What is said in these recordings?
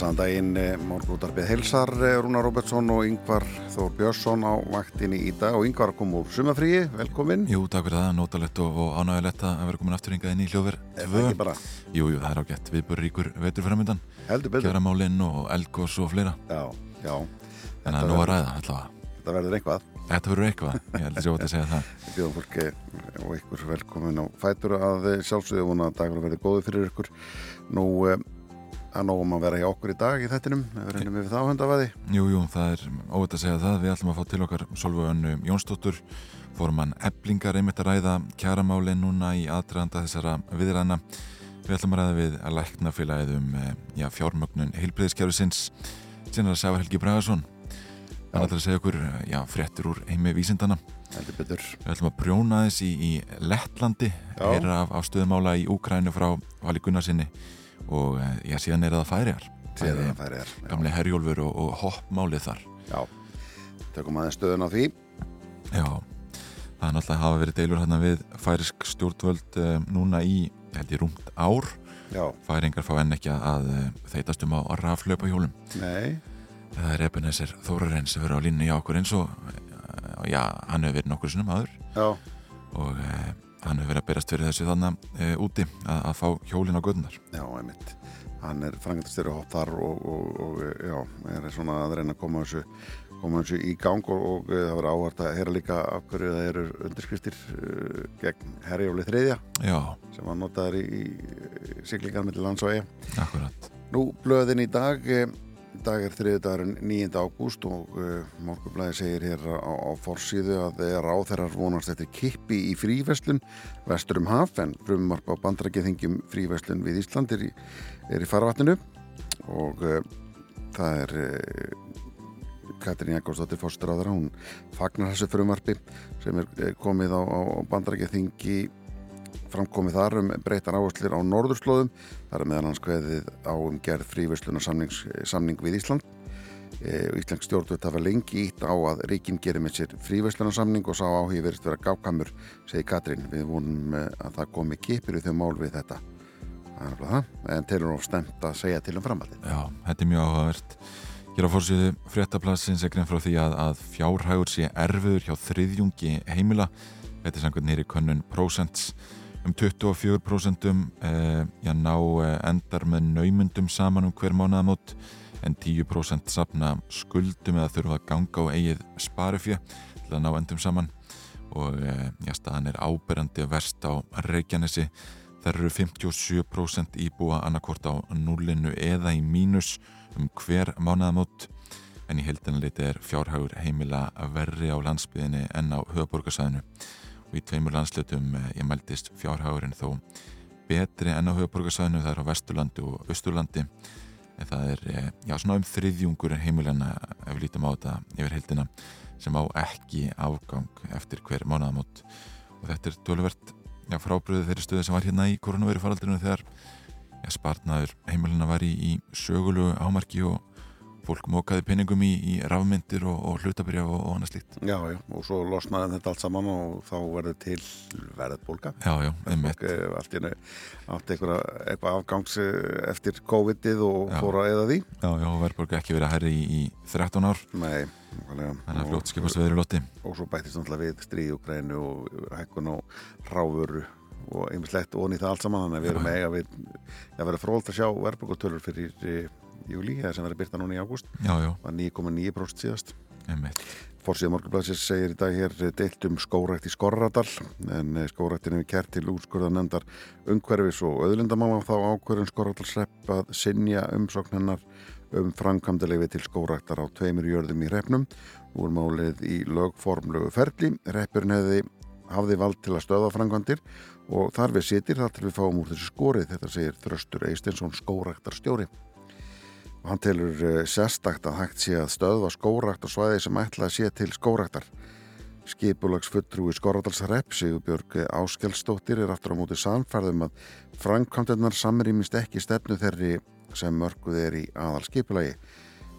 Blessaðan daginn, morgunútarbið Helsar, eh, Rúnar Robertsson og Yngvar Þór Björnsson á vaktinni í dag og Yngvar kom úr sumafríi, velkomin. Jú, takk fyrir það, nótalegt og, og ánægilegt að vera komin aftur hingað inn í hljóður Er það ekki bara? Jú, jú, það er ágætt, við búum ríkur vetur framöndan Heldur betur. Kjöramálinn og elgós og fleira Já, já, En það er nóg að ræða, allavega þetta verður eitthvað. Þetta verður eitthvað, ég held að sjá að segja það Við bjóðum fólki og ykkur velkomin á fætur að sjálfsögðu vona að dagur verði góði fyrir ykkur. Nú, eh, að nógum að vera hjá okkur í dag í þettinum, við reynum við það á höndavaði. Jú, jú, það er óvægt að segja það. Við ætlum að fá til okkar Solveig Önnu Jónsdóttur Formann eblingar einmitt að ræða kjaramálinn núna í aðdraðanda þessara viðræna Við ætlum að ræða við að lækna félagið um eh, já, fjármögnun heilbreyðskjárusins Sinna að Sævar Helgi Bragason. Hann ætlar að segja okkur já, fréttir úr heimi vísindana. Við ætlum að brjóna þess í, í Lettlandi Og eh, já, síðan er það færiðar Sér það færi þér. Gamli herjólfur og, og hoppmálið þar Já, tökum aðeins stöðun á því. Já, það er náttúrulega hafa verið deilur hérna við færisk stjórnvöld uh, núna í, held ég, rúmt ár. Já, Færingar fá enn ekki að uh, þeitast um á raflöpa hjólum. nei, Það er Ebenezer Þórarinn sem verður á línni í okkur eins og, já, hann hefur verið nokkur sinnum aður já, og uh, hann hefur verið að berast fyrir þessu þannig uh, úti að, að fá hjólin á gödunar. já, einmitt. Hann er frangandastjóri hopp þar og, og, og já, er svona að reyna að koma þessu, koma þessu í gang og, og eh, það verður áhvert að heyra líka af hverju það eru undirskriftir uh, gegn herjóli þriðja Já, sem var notaður í, í siglingar millir lands og eiga. akkurat. Nú, blöðin í dag, eh, í dag er þriði dagurinn 9. ágúst og uh, Morgunblæði segir hér á, á forsíðu að ráþeirar vonast eftir kippi í fríveslun vestur um haf en frumvarp á bandrækjaþingjum fríveslun við Ísland er í, í farvatninu og uh, það er uh, Katrín Jakobsdóttir fórstur á þeirra, hún fagnar þessu frumvarpi sem er eh, komið á, á bandrækjaþingi framkomið þar um breytar áherslir á norðurslóðum þar er meðan hans kveðið á um gerð fríversluna samning við Ísland e, og Íslensk stjórnvöld hafa lengi ítt á að ríkinn gerir með sér fríversluna samning og sá áhugi verist vera gákamur segi Katrín, við vonum eh, að það komi kipir í þau mál við þetta en telur of stemt að segja til um framhaldið Já, þetta er mjög áhugavert. Hér á fórsíðu fréttaplassins er grein frá því að, að fjárhægur sé erfiður hjá þriðjungi heimila. Þetta er samkvæmt nýri könnun prósents. Um 24% eh, já, ná eh, endar með naumundum saman um hver mánuðamót en 10% sapna skuldum eða þurfa að ganga á eigið sparifjö til að ná endum saman. Og eh, já, staðan er áberandi verst á Reykjanesi. Það eru 57% íbúa annarkort á núlinu eða í mínus um hver mánuðamót en í heildinleiti er fjárhagur heimila verri á landsbyðinni en á höfuborgarsæðinu og í tveimur landslutum eh, ég mæltist fjárhagurinn þó betri en á höfuborgarsæðinu það er á Vesturlandi og Östurlandi en það er eh, já, svona um þriðjungur heimilana ef við lítum á þetta yfir heildina sem á ekki afgang eftir hver mánuðamót og þetta er töluvert já, frábriðið þeirri stöðu sem var hérna í koronaviru faraldurinu þegar já, spartnaður heimilina var í, í sögulu ámarki og fólk mókaði pinningum í, í rafmyndir og, og hlutabrjá og, og annað slíkt. Já, já, og svo losnaði þetta allt saman og þá verður til verðbólga. Já, já, einmitt. Eh, allt í henni átti eitthvað, afgangs eh, eftir COVID-ið og Já. fór að eða því. Já, já, og verðbólga ekki verið að herri í, í 13 ár. Nei, þannig að Og- fljótt skipast við í lotti. og svo bættist náttúrulega við stríð og hækkun og ráfuru og einmislegt og það allt saman. Þannig að við erum eiga við það verður frólt að sjá verðbólgutölur fyrir eða sem verður byrta núna í ágúst. Var 9,9% síðast. Forsíða morgunblæsins segir í dag hér eh, deilt um skórækt í Skorradal en eh, skóræktin hefur kert til úrskurða nefndar umhverfis og auðlindamála þá ákverðum Skorradalsrepp að sinja umsókn hennar um framkvæmdalegi til skóræktar á tveimur jörðum í repnum úr málið í lögformlögu ferli. Reppurinn hefði hafði vald til að stöða framkvæmdir og þar við sitir þar til við fáum úr þessu skorið þetta segir Þröstur Eistensson skóræktarstjóri hann telur uh, sérstakt að hægt sé að stöðva skórakt og svæði sem ætla að sé til skóraktar Skipulagsfulltrúi Skorradalsrepp Sigurbjörg Áskelsdóttir er aftur á móti samfærðum að framkvæmdennar samrýmist ekki stefnu þeirri sem mörguð er í aðal skipulagi.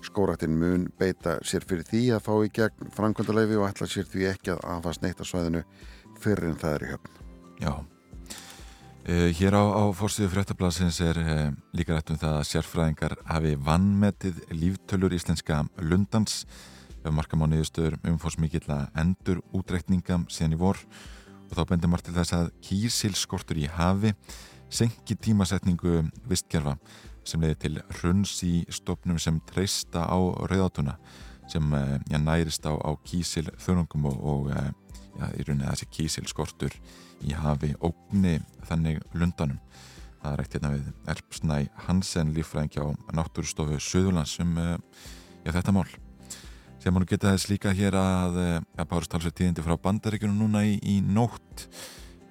Skóraktin mun beita sér fyrir því að fá í gegn framkvæmdaleifi og ætla sér því ekki að afast neitt á svæðinu fyrir en það er í höfn. Já. Uh, hér á, á fórstíðu fréttablasins er uh, líka rætt um það að sérfræðingar hafi vannmetið líftölur íslenska lundans. Ef markam á niðurstöður umfórsmikill að endur útreikningam síðan í vor. Og þá bendur margt til þess að kísilskortur í hafi senki tímasetningu vistgerfa sem leiði til hrunns í stopnum sem treysta á rauðátuna sem uh, já, nærist á, á kísil þörungum og, og já, í rauninni þessi kísilskortur í hafi ógni þannig lundanum. Það er eitt hérna við Erpsnæ Hansen lífræðing á náttúrustofu Suðurlands um já, þetta mál. Sem hann geta þess líka hér að að bárst talsveit tíðindi frá bandaríkunum núna í, í nótt.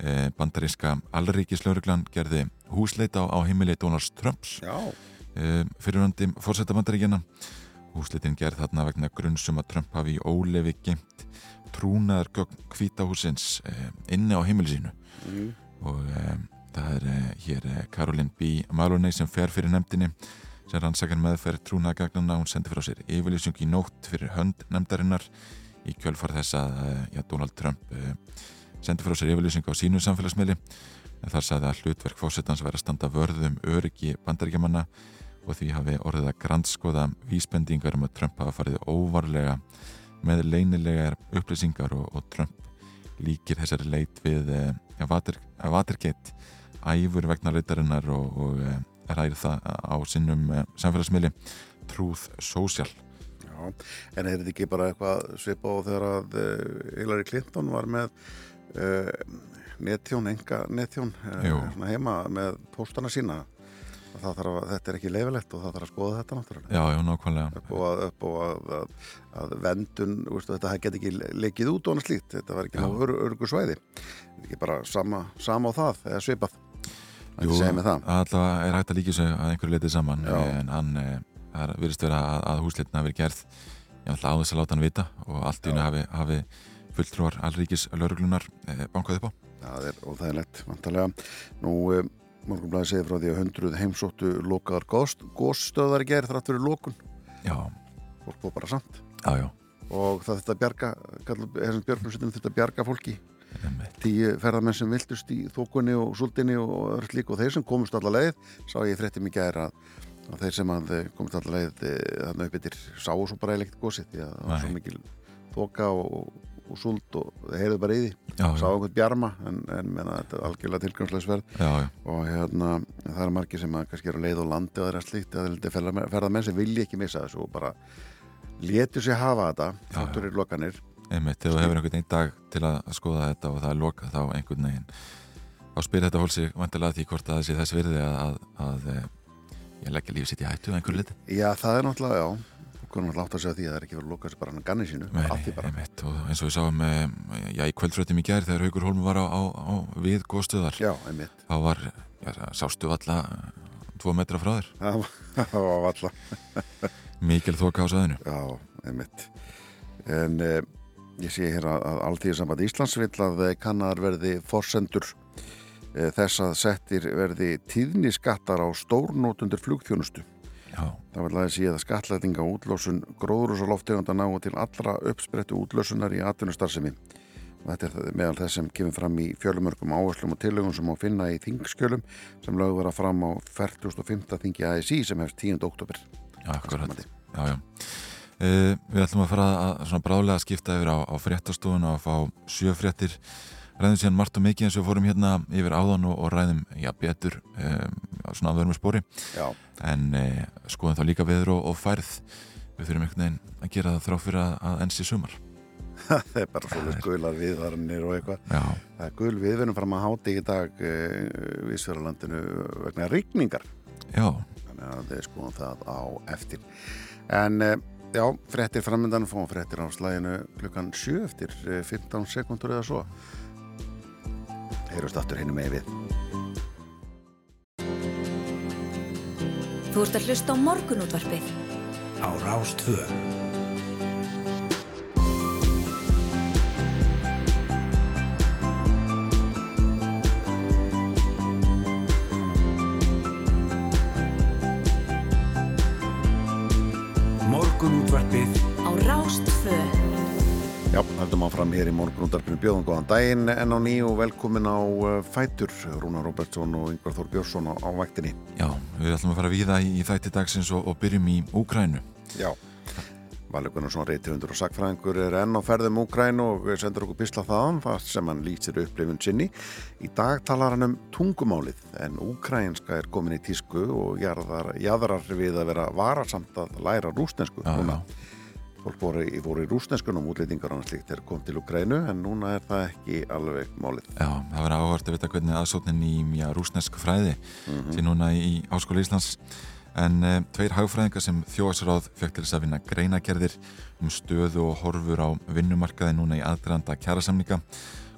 E, bandaríska allríkislauruglan gerði húsleita á, á heimili Donalds Trumps fyrirvöndi fórsetta bandaríkjana húsleitin gerð þarna vegna grunnsum að Trump hafi í ólefi geimt trúnaðar gögn kvítahúsins e, inni á heimili sínu mm. og það er hér Karolin B. Maloney sem fer fyrir nefndinni sem rannsakar meðferð trúnaðagagnana hún sendi frá sér yfirlýsing í nótt fyrir hönd nefndarinnar í kjölfar þess að ja, Donald Trump uh, sendi frá sér yfirlýsing á sínu samfélagsmiðli en þar saði að hlutverk fósettans verið að standa vörðum öryggi bandaríkjamanna og því hafi orðið að grannskoða vísbendingar um að Trump hafa farið óvarlega með leynilegar upplýsingar og, og Trump líkir þessari leit við uh, ja, Watergate æfur vegna leitarinnar og, og uh, ræðir það á sinnum uh, samfélagsmiðli Truth Social. Já, en er þetta ekki bara eitthvað svipa á þegar að Hillary Clinton var með netjón, enga netjón heima með póstana sína að, þetta er ekki leifilegt og það þarf að skoða þetta náttúrulega. Já, já, nákvæmlega. Upp og upp og að, að, að vendun, veist, þetta get ekki lekið út og annað slíkt, þetta var ekki ör, örgu svæði. Þetta er ekki bara sama, sama á það eða svipað. Jú, alltaf er hægt að líka svo að einhverju letið saman já. en hann, það virðist vera að húsleitin hafi verið gerð ég ætla á þess að láta hann vita og allt í hennu hafi, fulltrúar allríkis lauruglunar eh, bankað upp á. Það er óþægilegt, vantarlega Nú, eh, morgunblæði segir frá því að hundruð heimsóttu lokaðar góðstöðar gerð þrátt fyrir lókun Já. Fólk búið bara samt. Já, já. Og það þetta bjarga, björnum þetta bjarga fólki. Tíu ferðarmenn sem viltust í þókunni og súldinni og öll lík og þeir sem komust alla leið sá ég frétti mikið að, að þeir sem að komust alla leið eh, þarna upp yfir sáu svo bara eilegt gósið því að það var svo mikil þóka og, og súld og heyrðu bara í því. Já, sá einhvern bjarma en, en menna, þetta er algjörlega tilgangslegsverð og hérna það er margir sem að kannski eru leið og landi og það er slíkt að ferðarmenn sem vilja ekki missa þessu og bara letur sér hafa þetta þáttur í lokanir. Einmitt, þegar þú hefur einhvern einn dag til að skoða þetta og það er lokað þá einhvern veginn þá spyr þetta hólsi vantilega því hvort að þessi þess virði að, að, að eh, ég leggja lífið sitt í hættu. Já, það er náttúrulega, já konum alltaf átt að segja því að það er ekki verið að loka þessi bara hann ganni sínu. Einmitt, og eins og við sáum, eh, já, í kvöldfröttum í gerð þegar Haugur Holm var á, á, á við góðstöðar, já, einmitt þá var, já, sástu alla tvo metra frá þér. Það var alla Mikil þoka á saðinu. Já, einmitt en eh, Ég sé hér að Alþýðisamband Íslands vil að kannar verði forsendur e, þess að settir verði tíðniskattar á stórnótundur flugþjónustu. Já. Það vil aðeins síða skatlætinga útlösun gróður og loftegunda ná til allra uppsprettu útlösunar í atvinnustarfsemi. Þetta er meðal þess sem kemur fram í fjölumörgum áherslum og tillögum sem á finna í þingskjölum sem lögðu vera fram á 45. þingi ASI sem hefst 10. oktober. Já, akkurat. Já, já. Uh, við ætlum að fara að brálega að skipta yfir á, á fréttastofun og að fá sjöfréttir ræðum síðan margt og mikið eins og fórum hérna yfir áðan og, og ræðum já, betur um, svona að verðum spóri já. en uh, skoðum þá líka veður og, og færð. Við þurfum einhvern veginn að gera það þrá fyrir að, að ensi sumar. Það er bara svolítið gular viðvarnir og eitthvað. Það er gul við verðum fram að háti í dag uh, Ísverðarlandinu vegna rigningar. Já. Þannig að við skoðum það á eftir. En Já, frettir framöndan fóðum frettir á slæginu klukkan 7 eftir 15 eh, sekundur eða svo heyrjast aftur hinn um efið Þú ert að hlusta á morgunútvarpið. Á Rástvöð á Rástföð höldum áfram hér í morgunundarpinu bjóðum góðan daginn en á nýju velkomin á uh, Fætur, Rúnar Robertsson og Yngvar Þór Björnsson á, á vaktinni. Já, við ætlum að fara við það í, þætti dagsins og, og byrjum í Úkrænu. Já, Valur Gunnarsson reytifundur og sakfræðingur er enn á ferðum Úkrænu og sendur okkur bisla þaðan það sem hann lýsir upplifun sinni. Í dag talar hann um tungumálið en úkrænska er komin í tísku og jarðar við að vera varasamt að læra rústensku. Já, já fólk voru, voru í rúsneskunum útlýtingar og slikt er kom til Ukrænu en núna er það ekki alveg málið. Já, það verður áhört að vita hvernig aðsóknin í mjög rúsnesk fræði mm -hmm. til núna í Áskóli Íslands en e, tveir hagfræðingar sem þjóðsráð fekk til þess að vinna greinagerðir um stöðu og horfur á vinnumarkaði núna í aðdraðanda kjærasamninga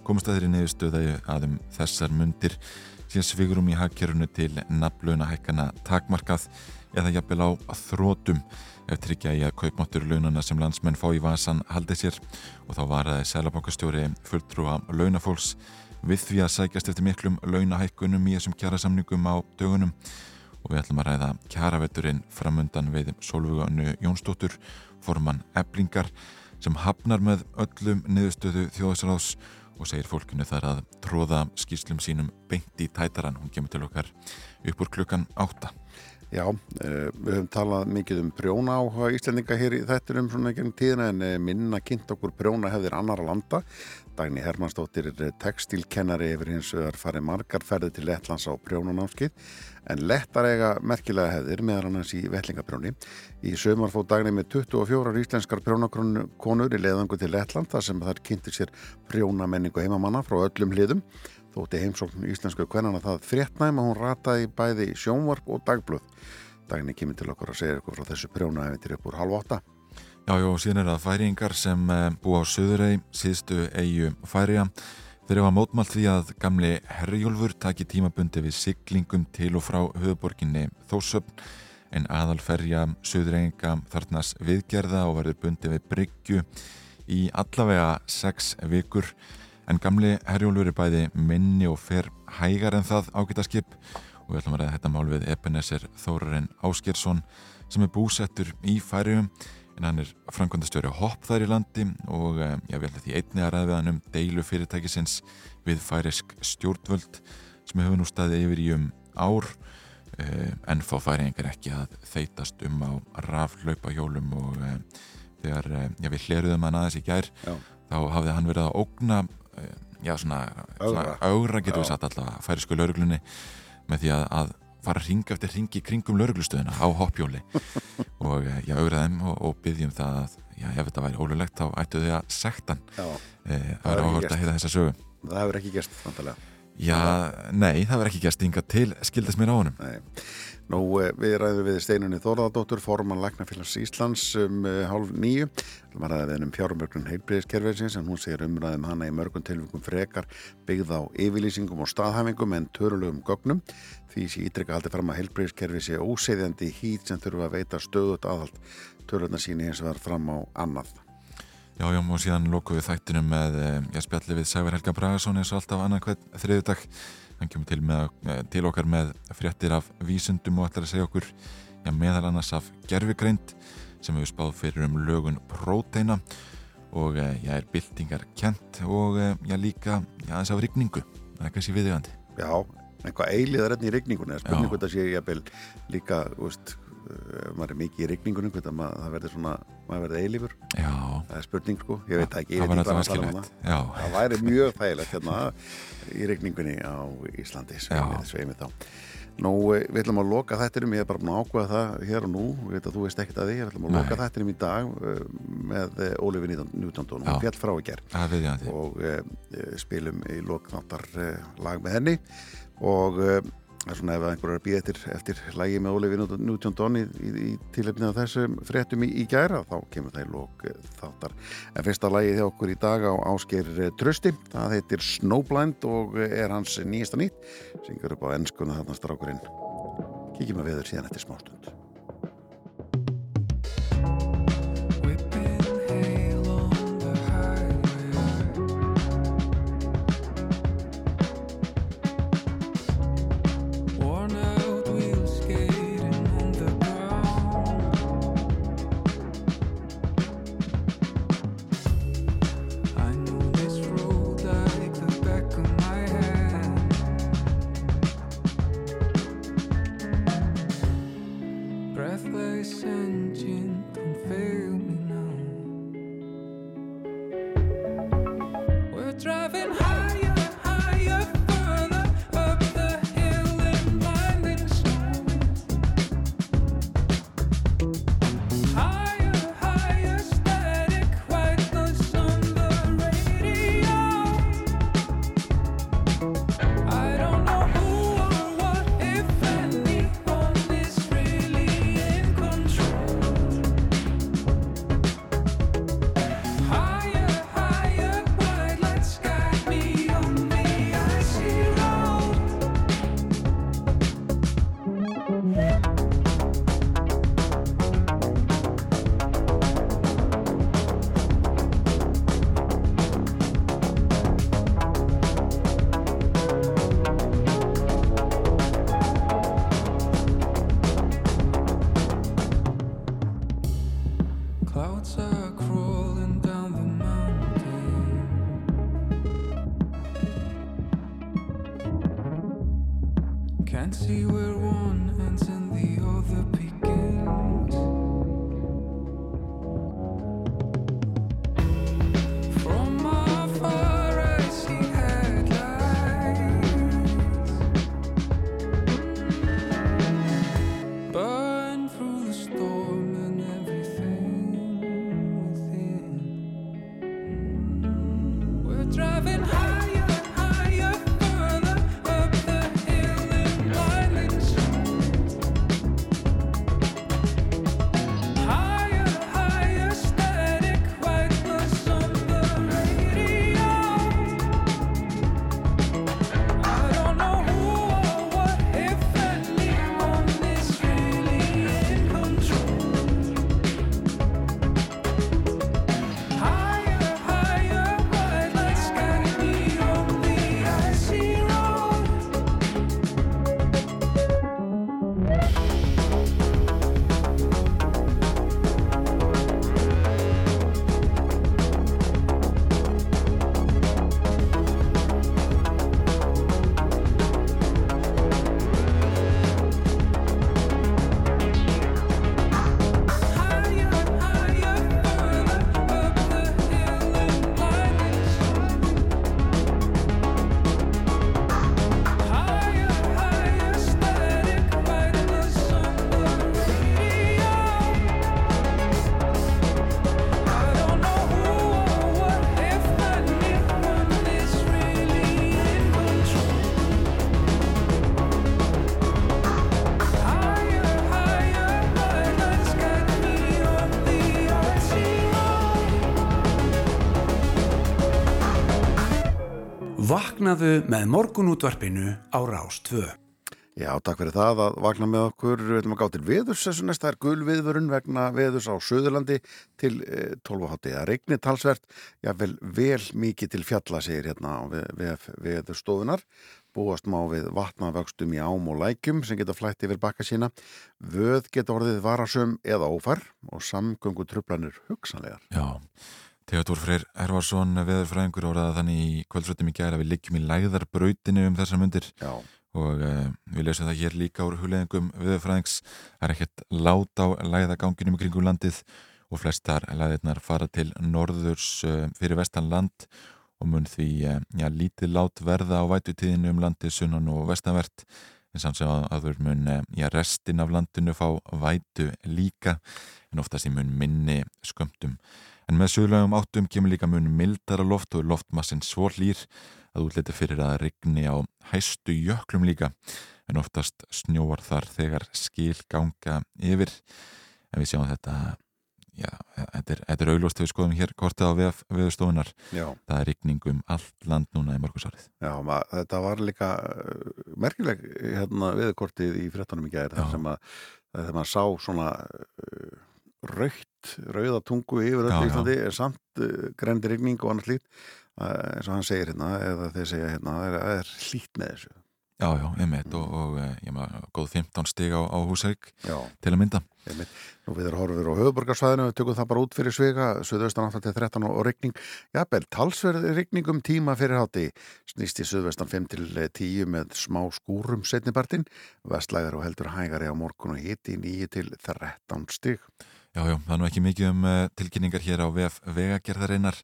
komast að þeirri niður stöðaði að um þessar mundir síðan svigurum í hagkerfunu til nafluna hækkana takmarkað eða jafnvel á þrótum ef tryggja í að kaupmáttur launana sem landsmenn fá í vasan haldi sér. Og þá var það selabankastjóri fulltrúa launafólks við því að sækjast eftir miklum launahækkunum í þessum kjærasamningum á dögunum. Og við ætlum að ræða kjæravetturinn framundan við Solvöganu Jónsdóttur formann eblingar sem hafnar með öllum niðurstöðu þjóðsráðs og segir fólkinu þar að tróða skýrslum sínum beint í tætaran, hún kemur til okkar upp úr klukkan átta Já, eh, við höfum talað mikið um prjóna á Íslandinga hér í þettunum svona ekki um tíðina en eh, minna kynnt okkur prjóna hefðir annara landa. Dagni Hermannsdóttir er eh, textilkennari yfir hins vegar farið margarferði til Lettlands á prjónanámskið en lettar eiga merkilega hefðir meðal annars í vellingaprjóni. Í sömur fóð Dagni með 24 íslenskar prjónakonur í leðangu til Lettland þar sem þar kynnti sér prjónamenningu heimamanna frá öllum hliðum Þótti heimsókn íslensku kvennana það fréttnæm að hún rataði bæði sjónvarp og dagblöð. Daginni kemur til okkur að segja eitthvað frá þessu prjónaæventir upp úr halv åtta. Já, já, síðan er það færingar sem eh, búa á Suðurei, síðstu eigu færiða. Þeir eru að mótmált því að gamli Herjólfur taki tímabundi við siglingum til og frá höfuborginni Þósöfn en aðalferja Suðureinga þarnast viðgerða og verður bundi við Bryggju í allavega sex vikur en gamli Herjólfur er bæði minni og fer hægar en það ágætaskip og við ætlum að ræða þetta mál við Ebenezer Þórarinn Áskersson sem er búsettur í færium en hann er framkvæmdastjóri hopp þær í landi og eh, ég veldi því einni að ræða við hann um deilu fyrirtækisins við færisk stjórnvöld sem hefur nú staðið yfir í um ár. Eh, en fá færingar ekki að þeitast um á raflaupahjólum og eh, þegar við hleruðum hann aðeins í gær Já. þá hafði hann verið að ógna Eh, já svona, svona augra getur við satt alltaf færisku lauruglunni með því að, að fara að ringa eftir ringi kringum lauruglustöðuna á hoppjóli. Og eh, ég augraði þeim og, og byggjum það að já, ef þetta væri ólulegt þá ættu þau að sektan e, það er áhört að heita þessa sögu. Það hefur ekki gæst Já, nei, það verður ekki gæst yngar til skildast mér á honum. Nei Nú, eh, við ræðum við Steinunni Þorðardóttur, forman Læknafélags Íslands um uh, hálf nýju. Við ræðum við um fjármörgnum heilbreyðiskerfisins en hún segir umræðum hana í mörgum tilvíkum frekar byggð á yfirlýsingum og staðhæfingum en törulegum gögnum. Því sé ítrykka haldið fram að heilbreyðiskerfi sé óseðjandi hít sem þurfa að veita stöðut aðhald töruna síni eins og það er fram á annað. Já, já, og síðan lókuð við þættinum með, eh, ég spjalli við Sævar Helga Bragason eins og alltaf annað hvern þriðudag hann kemur til, með, eh, til okkar með fréttir af vísundum og ætlar að segja okkur já, meðal annars af gerfigreind sem hefur spáð fyrir um lögun próteina og eh, já, er byltingar kent og eh, já, líka þess af rigningu. Það er kannski viðjögandi Já, eitthvað eiliðar enn í rigningunni spurningu þetta sé ég að líka veist, ef maður er mikið í rigningunum maður, það verður svona, maður verður eilífur. Það er spurning sko, ég veit ekki, að tala um það. Það væri mjög þægilegt hérna í rigningunni á Íslandi sveimið þá. Nú, eh, við ætlum að loka þættinum, ég er bara búin að ákveða það hér og nú, við veit að þú veist ekkert að því, við ætlum að Nei. loka þættinum í dag uh, með Ólifi Newton-Dón, hún fjall frá í gerð og spilum í loknáttar lag með henni. Og Það er svona ef einhver er að býða eftir, eftir lægi með Ólefi Newton-Don í, í, í tilöfnið af þessum fréttum í, í gæra þá kemur það í lók eh, þáttar. En fyrsta lægi þjá okkur í dag á ásker eh, Trösti, það heitir Snowblind og eh, er hans nýjasta nýtt, syngur upp á ennskuna þarna strákurinn. Kíkjum að veður síðan eftir smástund. Vaknaðu með morgunútvarpinu á Rástvö. Já, takk fyrir það að vakna með okkur. Við ætlum að gá til veðurs þessu næsta. Það er gulviðvörun vegna veðurs á Suðurlandi til eh, 12 hátti. Það regnir talsvert, já vel, vel mikið til fjalla, segir hérna á veðurstofunar. Búast má við vatnavöxtum í ám og lækjum sem geta flætt yfir bakka sína. Vöð geta orðið varasum eða ófar og samgöngu trublanir hugsanlegar. Já, Theodor Freyr Hervarsson veðurfræðingur orðaða þannig í kvöldsröttum í gæra við liggjum í læðarbrautinu um þessar myndir Já. og uh, við lesum það hér líka úr hugleðingum veðurfræðings. Það er ekkert lát á læðaganginum kringum landið og flestar læðirnar fara til norðurs uh, fyrir vestan land og mun því uh, já, lítið lát verða á vætutíðinu um landið sunnan og vestanvert. En samt sem að aður mun já, restin af landinu fá vætu líka en oftast í mun minni skömmtum En með sögulegum áttum kemur líka mun mildara loft og loftmassin svo hlýr að útliti fyrir að regni á hæstu jöklum líka en oftast snjóar þar þegar skil ganga yfir. En við sjáum þetta, já, þetta er, er auglóst þegar við skoðum hér kortið á veðustofunar. Það er regning um allt land núna í morgusárið. Já, mað, þetta var líka uh, merkileg hérna, veðukortið í frettunum í gæri þar sem að þegar maður sá svona... Uh, raukt, rauðatungu yfir öll Íslandi er samt uh, eh, grendi rigning og annars lít uh, eins og hann segir hérna, eða þeir segja hérna það er, hlít með þessu. Já, já, einmitt mm. og, og eh, ég maður góð 15 stig á, á húsæk til að mynda. Einmitt. Nú við erum horfur á höfuborgarsvæðinu við tökum það bara út fyrir svega Suðaustan 8-13 og regning Jafnvel, talsverði regning um tíma fyrir hátti snýst í Suðvestan 5-10 með smá skúrum setnibartin vestlæðar og heldur hægari á morgun og hiti 9-13 stig Já, já, það er nú ekki mikið um uh, tilkynningar hér á VF vegagerðarinnar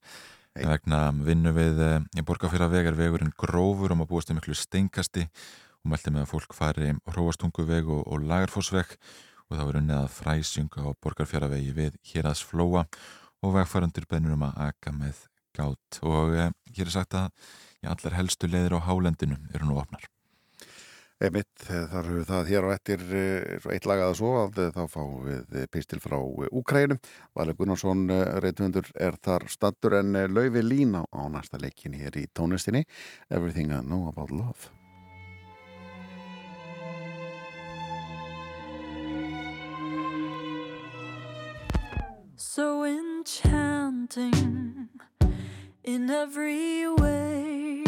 Hey. Vegna vinnu við í borgarfyrravegar vegurinn grófur og maður búist í miklu steinkasti og meldi með að fólk fari hróastunguveg og, og lagarfósveg og það var unnið að fræsjunga á borgarfyrravegi við hér aðs flóa og vegfærandur bennur um að aka með gát og eh, hér er sagt að ja, allar helstu leiðir á hálendinu eru nú opnar. Einmitt, þar höfum við það hér á ettir eh, eitt lagaða svo að þá fáum við pistil frá Úkrænum Valur Gunnarsson eh, reyndundur er þar stattur en eh, laufi lína á næsta leikin hér í tónlistinni. Everything I Know About Love. So enchanting in every way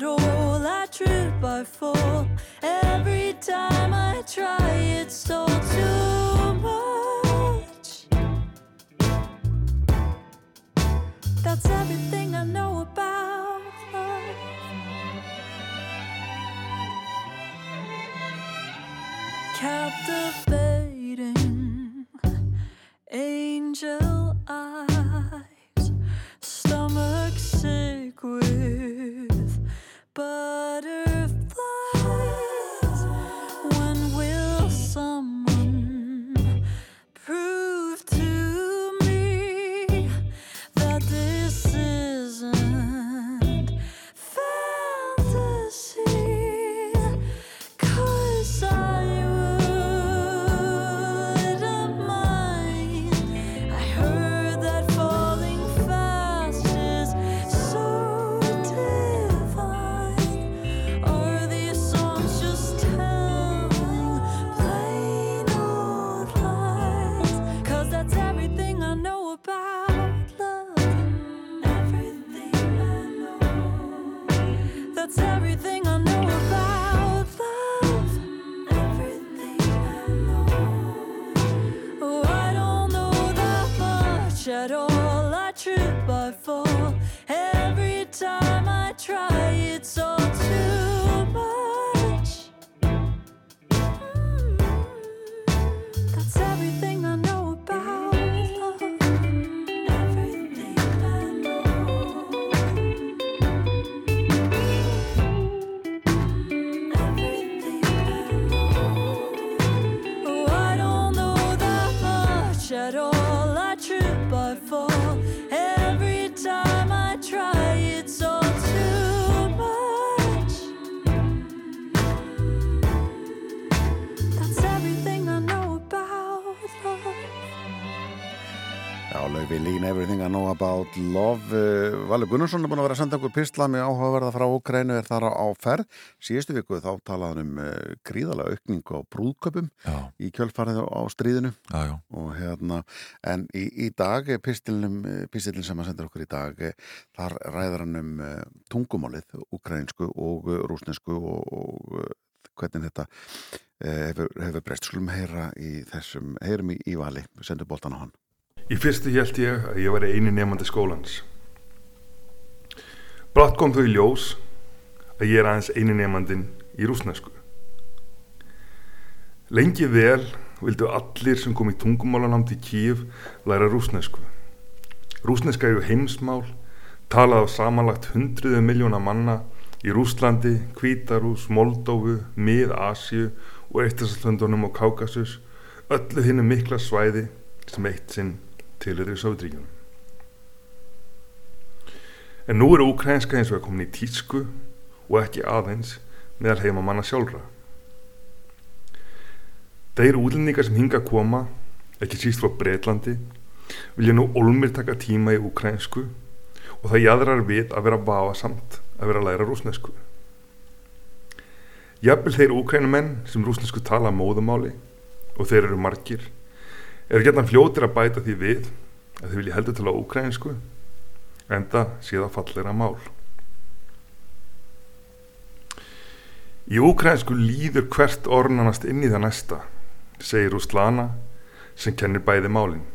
at all. I trip, I fall. Every time I try, it's all too much. That's everything I know about love. Captivating angel eyes, at all. I trip, I fall. Every time I try, it's all too Lína Everything I Know About Love. Uh, Valur Gunnarsson er búin að vera að senda okkur pistla með áhugaverða frá Ukrænu er þar á, ferð. Síðustu viku þá talaðan um uh, gríðalega aukning á brúðköpum Já, í kjölfarið á, stríðinu. Já, já. og hérna, en í, í dag pistilin sem að senda okkur í dag eh, þar ræðar hann um tungumálið, ukrainsku og rúsnesku og, og hvernig þetta hefur, hefur breyst, skulum heyra í þessum, heyrum í, í vali, sendu boltan á hann Í fyrstu held ég að ég var eini nefandi skólans. Brátt kom þau í ljós að ég er aðeins eini nefandin í rúsnesku. Lengi vel vildu allir sem kom í tungumálanámt í Kíf læra rúsnesku. Rúsneska eru heimsmál, talað á samanlagt hundruðu miljóna manna í Rúslandi, Kvítarús, Moldófu, Mið-Asju og Eittarsallandunum og Kákasus, öllu hinnu mikla svæði sem eitt sinn til er í Sovjetríkjunum. En nú er úkrænska eins og að komin í tísku og ekki aðeins meðal heima manna sjálfra. Þeir útlendingar sem hinga að koma, ekki síst frá Breitlandi, vilja nú olmir taka tíma í úkrænsku og það jæðrar við að vera vafasamt að vera að læra rúsnesku. Jafnvel þeir úkrænumenn sem rúsnesku tala móðumáli og þeir eru margir eru getan fljótir að bæta því við að þeir vilja heldur til á úkrænsku enda sé það fallera mál. Í úkrænsku líður hvert ornanast inn í það næsta, segir Rúslana sem kennir bæði málin.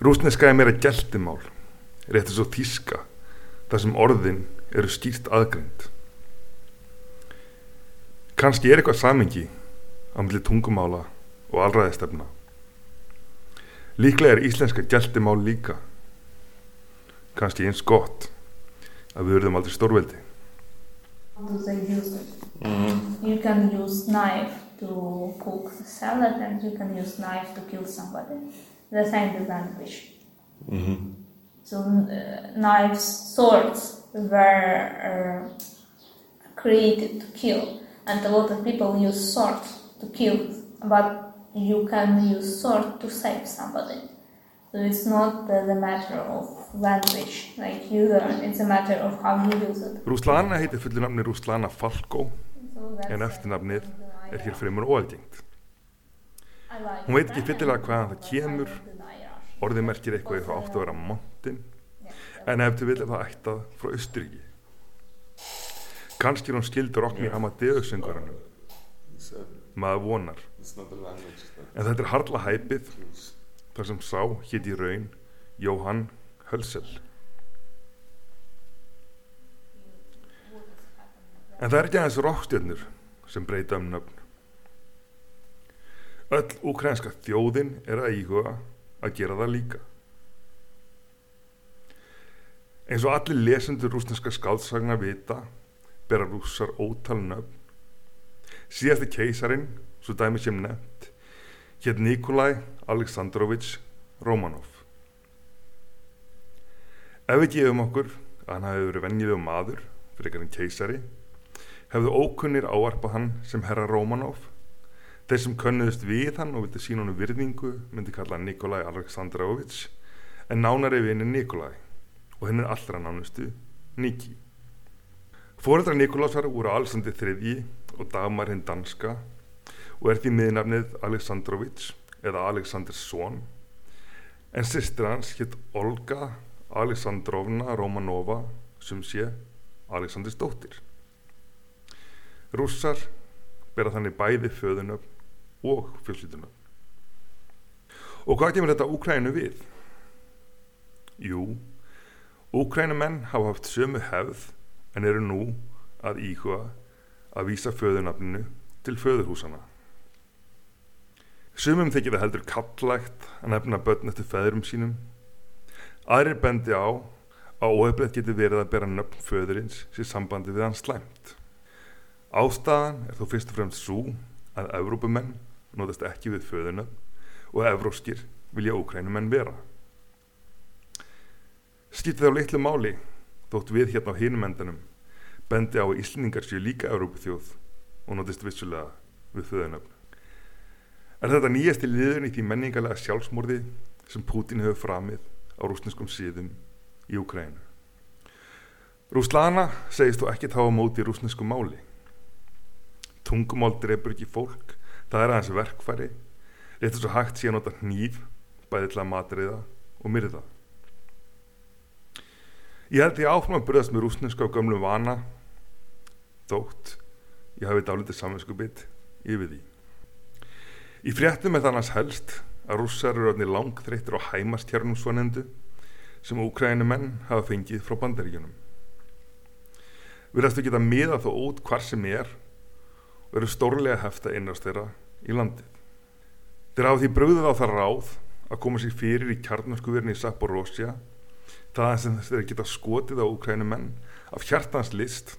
Rúsneska er meira geltimál, rétt eins og þíska, þar sem orðin eru skýrt aðgrind. Kanski er eitthvað samengi á milli tungumála og alræðistefna. Líklega er íslenska geltimál líka. Kanski eins gott að við verðum aldrei stórveldi. do they use it? You can use knife to cook the salad, and you can use knife to kill somebody. The same with language. So uh, knives, swords were uh, created to kill, and a lot of people use swords to kill, but you can use sword to save somebody. So it's not the matter of language, like you learn. It's a matter of how you use it. Rúslana heitir fullu nafni Rúslana Falkó So en eftirnafnið er hér fremur óalgengt. I like Hún veit it ekki fyllilega hvaðan það kemur. Orðið merkir eitthvað eða það átt að vera montin en ef til vil er það ættað frá Östuríki. Kanski er hún skildur okkur í Amadeus söngvaranum. Maður vonar. En þetta er harla hæpið þar sem sá hétt í raun Jóhann Hölsel. En það er ekki aðeins rokkstjörnur sem breyta um nöfn. Öll úkrænska þjóðin er að íhuga að gera það líka. Eins og allir lesendur rúsneska skáldsagna vita bera rússar ótal nöfn. Síðasti keisarin, svo dæmi sem nefnt, hétt Nikolai Aleksandrovich Romanov. Ef við gefum okkur að hann hafi verið venjulegu maður fyrir en keisari, hefðu ókunnir áarpað hann sem herra Romanov. Þeir sem könnuðust við hann og vildi sína honum virðingu myndi kalla hann Nikolai Aleksandrovich en nánari vini Nikolai og henni allra nánustu Niki. Fóreldrar Nikolásar voru Alexander III og Dagmar hinn danska og er því miðnafnið Aleksandrovich eða Aleksandersson en sýstir hans hitt Olga Aleksandrovna Romanova sem sé Aleksandrs dóttir. Rússar bera þannig bæði föðunöfn og fjölskyldunöfn. Og hvað kemur þetta Úkrænu við? Jú, Úkrænumenn hafa haft sömu hefð en eru nú að íhuga að vísa föðunafninu til föðurhúsana. Sumum þykir það heldur kallægt að nefna börn eftir feðurum sínum. Aðrir bendi á að óhefnilegt getur verið að bera nöfn föðurins sér sambandi við hann slæmt. Ástæðan er þó fyrst og fremst svo að Evrópumenn notast ekki við föðunöfn og evróskir vilja ókrænumenn vera. Skipti þá litlu máli þótt við hérna á hinum endanum bendi á að Íslendingar séu líka Evrópuþjóð og notist vissulega við föðunöfn. Er þetta nýjasti liðun í því menningalega sjálfsmorði sem Pútin hefur framið á rúsneskum síðum í Úkrænu? Rúslana segist þó ekki tá á móti rúsnesku máli. Tungumál drefur ekki fólk, það er aðeins verkfæri, rétt og svo hægt sé að nota hníf, bæði til að matriða og myrða. Ég held því áfram að burðast með rúsneska á gömlum vana, þótt ég hafi dálítið saminskupið yfir því. Í fréttum er þannig helst að rússar eru orðinni langþreyttir á hæmastjárnum svonendu sem úkrænumenn hafa fengið frá bandaríkjunum. Við geta miða þó út hvar sem er og eru stórlega hefta innast þeirra í landið. Þeir hafa því bröðuð á það ráð að koma sér fyrir í kjarnarskuverni í Saporósja það sem þeir geta skotið á úkrænumenn af hjartans list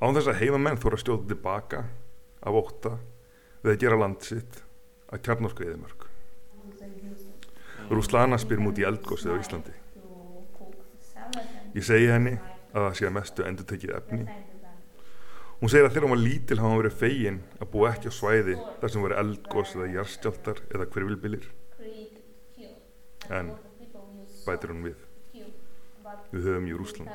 án þess að heimamenn þóra stjóða tilbaka af ótta við að gera land sitt að kjarnarsku eðimörk. Rúslana spyr múti eldgósið á Íslandi. Ég segi henni að það sé að mestu endurtekið efni. Hún segir að þegar hún var lítil hafa hann verið fegin að búa ekki á svæði þar sem voru eldgós eða jarstjáltar eða hverfilbilir. En bætir hún við. Við höfum í Rúsland.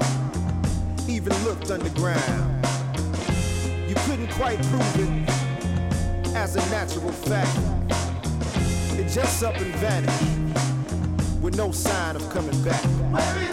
even looked underground. You couldn't quite prove it as a natural fact. It just up and vanished with no sign of coming back.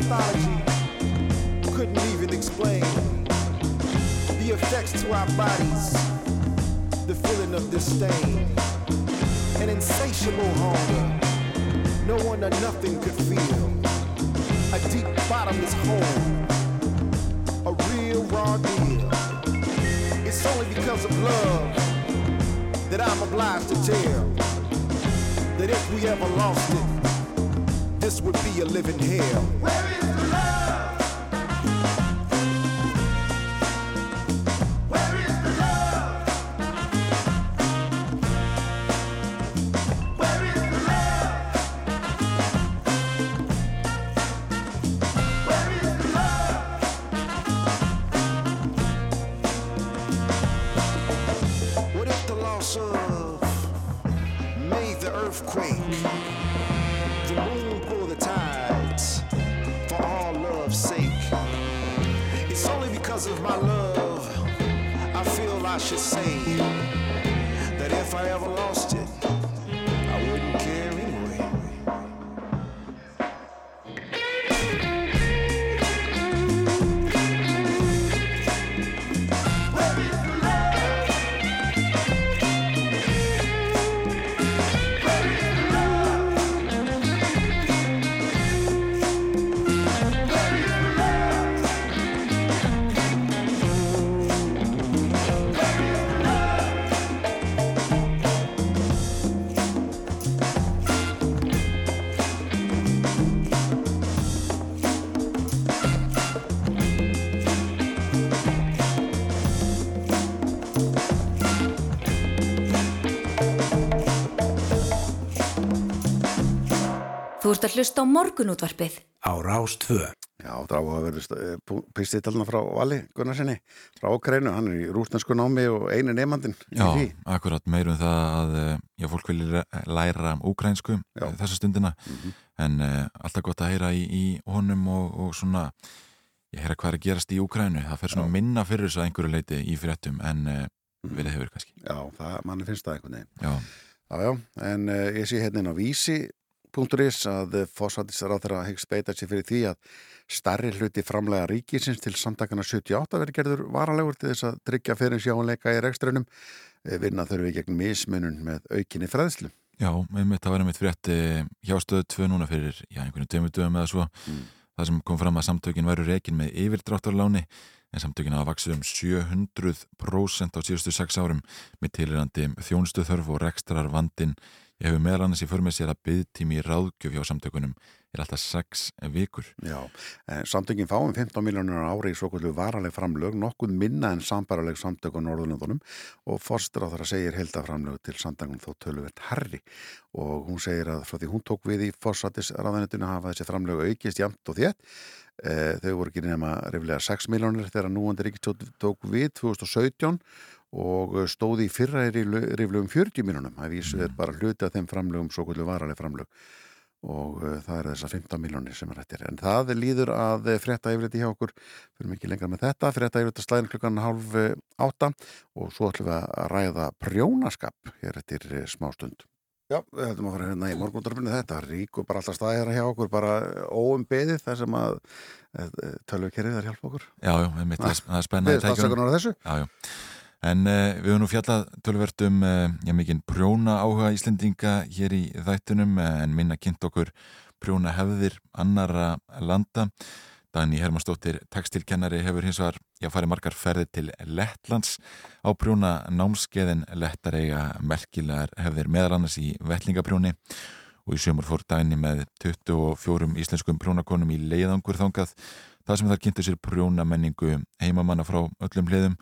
Pathology couldn't even explain the effects to our bodies the feeling of disdain, an insatiable hunger, no one or nothing could feel, a deep bottomless hole, a real raw deal. It's only because of love that I'm obliged to tell that if we ever lost it, this would be a living hell. Þú ert að hlusta á morgunútvarpið. á Rás 2. Já, það á að vera pistitalna frá Vali Gunnarsinni frá Ókreinu, hann er í rúsnesku námi og einu nefnandinn í Já, akkurat. Meirum það að eh, já, fólk vilja læra um úkrænsku Já. eh, þessa stundina. En uh, alltaf gott að heyra í, í honum og, og svona ég heyra hvað er að gerast í Úkrænu það fer svona minna fyrir þess að einhverju leiti í fréttum en uh, vilja hefur kannski. Já, það, manni finnst það einhvern veginn. Já, Já, já, en uh, ég sé hérna inn á vísi.is að fósættisar á þeirra hyggst beita sér fyrir því að starri hluti framlega ríkisins til samtakana 78 verið gerður varalegur til þess að tryggja fyrir sjáanleika í rekstrunum vinna þurfi gegn mismunun með aukinni fræðslu. já einmitt, það var einmitt frétt eh, hjá stöðu 2 núna fyrir já, einhvern tveimur dögum eða svo Mm. það sem kom fram að samtökin væru reikin með yfirdráttarláni en samtökin hafa vaksið um 700% á síðustu 6 árum með tilirandi þjónustu þörf og rekstrar vandin ég hefur meðal annars í för með sér að byggtími ráðgjöf hjá samtökunum er alltaf 6 vikur. Já, en samtökin fáum 15 miljónur ári í svo kvöldu varaleg framlög, nokkuð minna en sambaraleg samtök á Norðurlöndunum. Og forstur á þar að segir heldaframlög til samtökunum þó töluvert herri og hún segir að frá því hún tók við í forsættisraðanetinu hafa þessi framlög aukist jamt og þétt. E, þau voru ekki nema reyflega 6 miljónir þegar núandi ríkistótt tók við 2017 og stóði í fyrra er í reyflegum 40 miljónum, það vísu er bara hluti af þeim framlögum svo kvöldu varaleg framlög. Og uh, það er þessar 15 miljónir sem er hættir en það líður að frétta yfirleiti hjá okkur. Fyrir mikið lengra með þetta. Frétta yfirleiti slæðin klukkan halv eh, átta. Og svo ætlum við að ræða prjónaskap hér eftir eh, smá stund. Já, við ætlum að fara hérna í morgundarfinu þetta ríkur bara alltaf staðir hjá okkur bara óum beðið þar sem að tölvukerrið þar hjálpa okkur. Já, já, einmitt, það er- það er spennandi En uh, við höfum nú fjallað tölvert um uh, já, mikinn prjóna áhuga Íslendinga hér í þættunum eh, en minna kynnt okkur prjóna hefðir annara landa. Dani Hermannsdóttir, tekstilkennari, hefur hins vegar farið margar ferði til Lettlands. Á prjóna námskeiðin Lettar eiga merkilegar hefðir meðal annars í vettlingaprjóni. Og í sömur fór Dani með 24 íslenskum prjónakonum í leiðangur þangað það sem þar kynntu sér prjóna menningu heimamanna frá öllum hliðum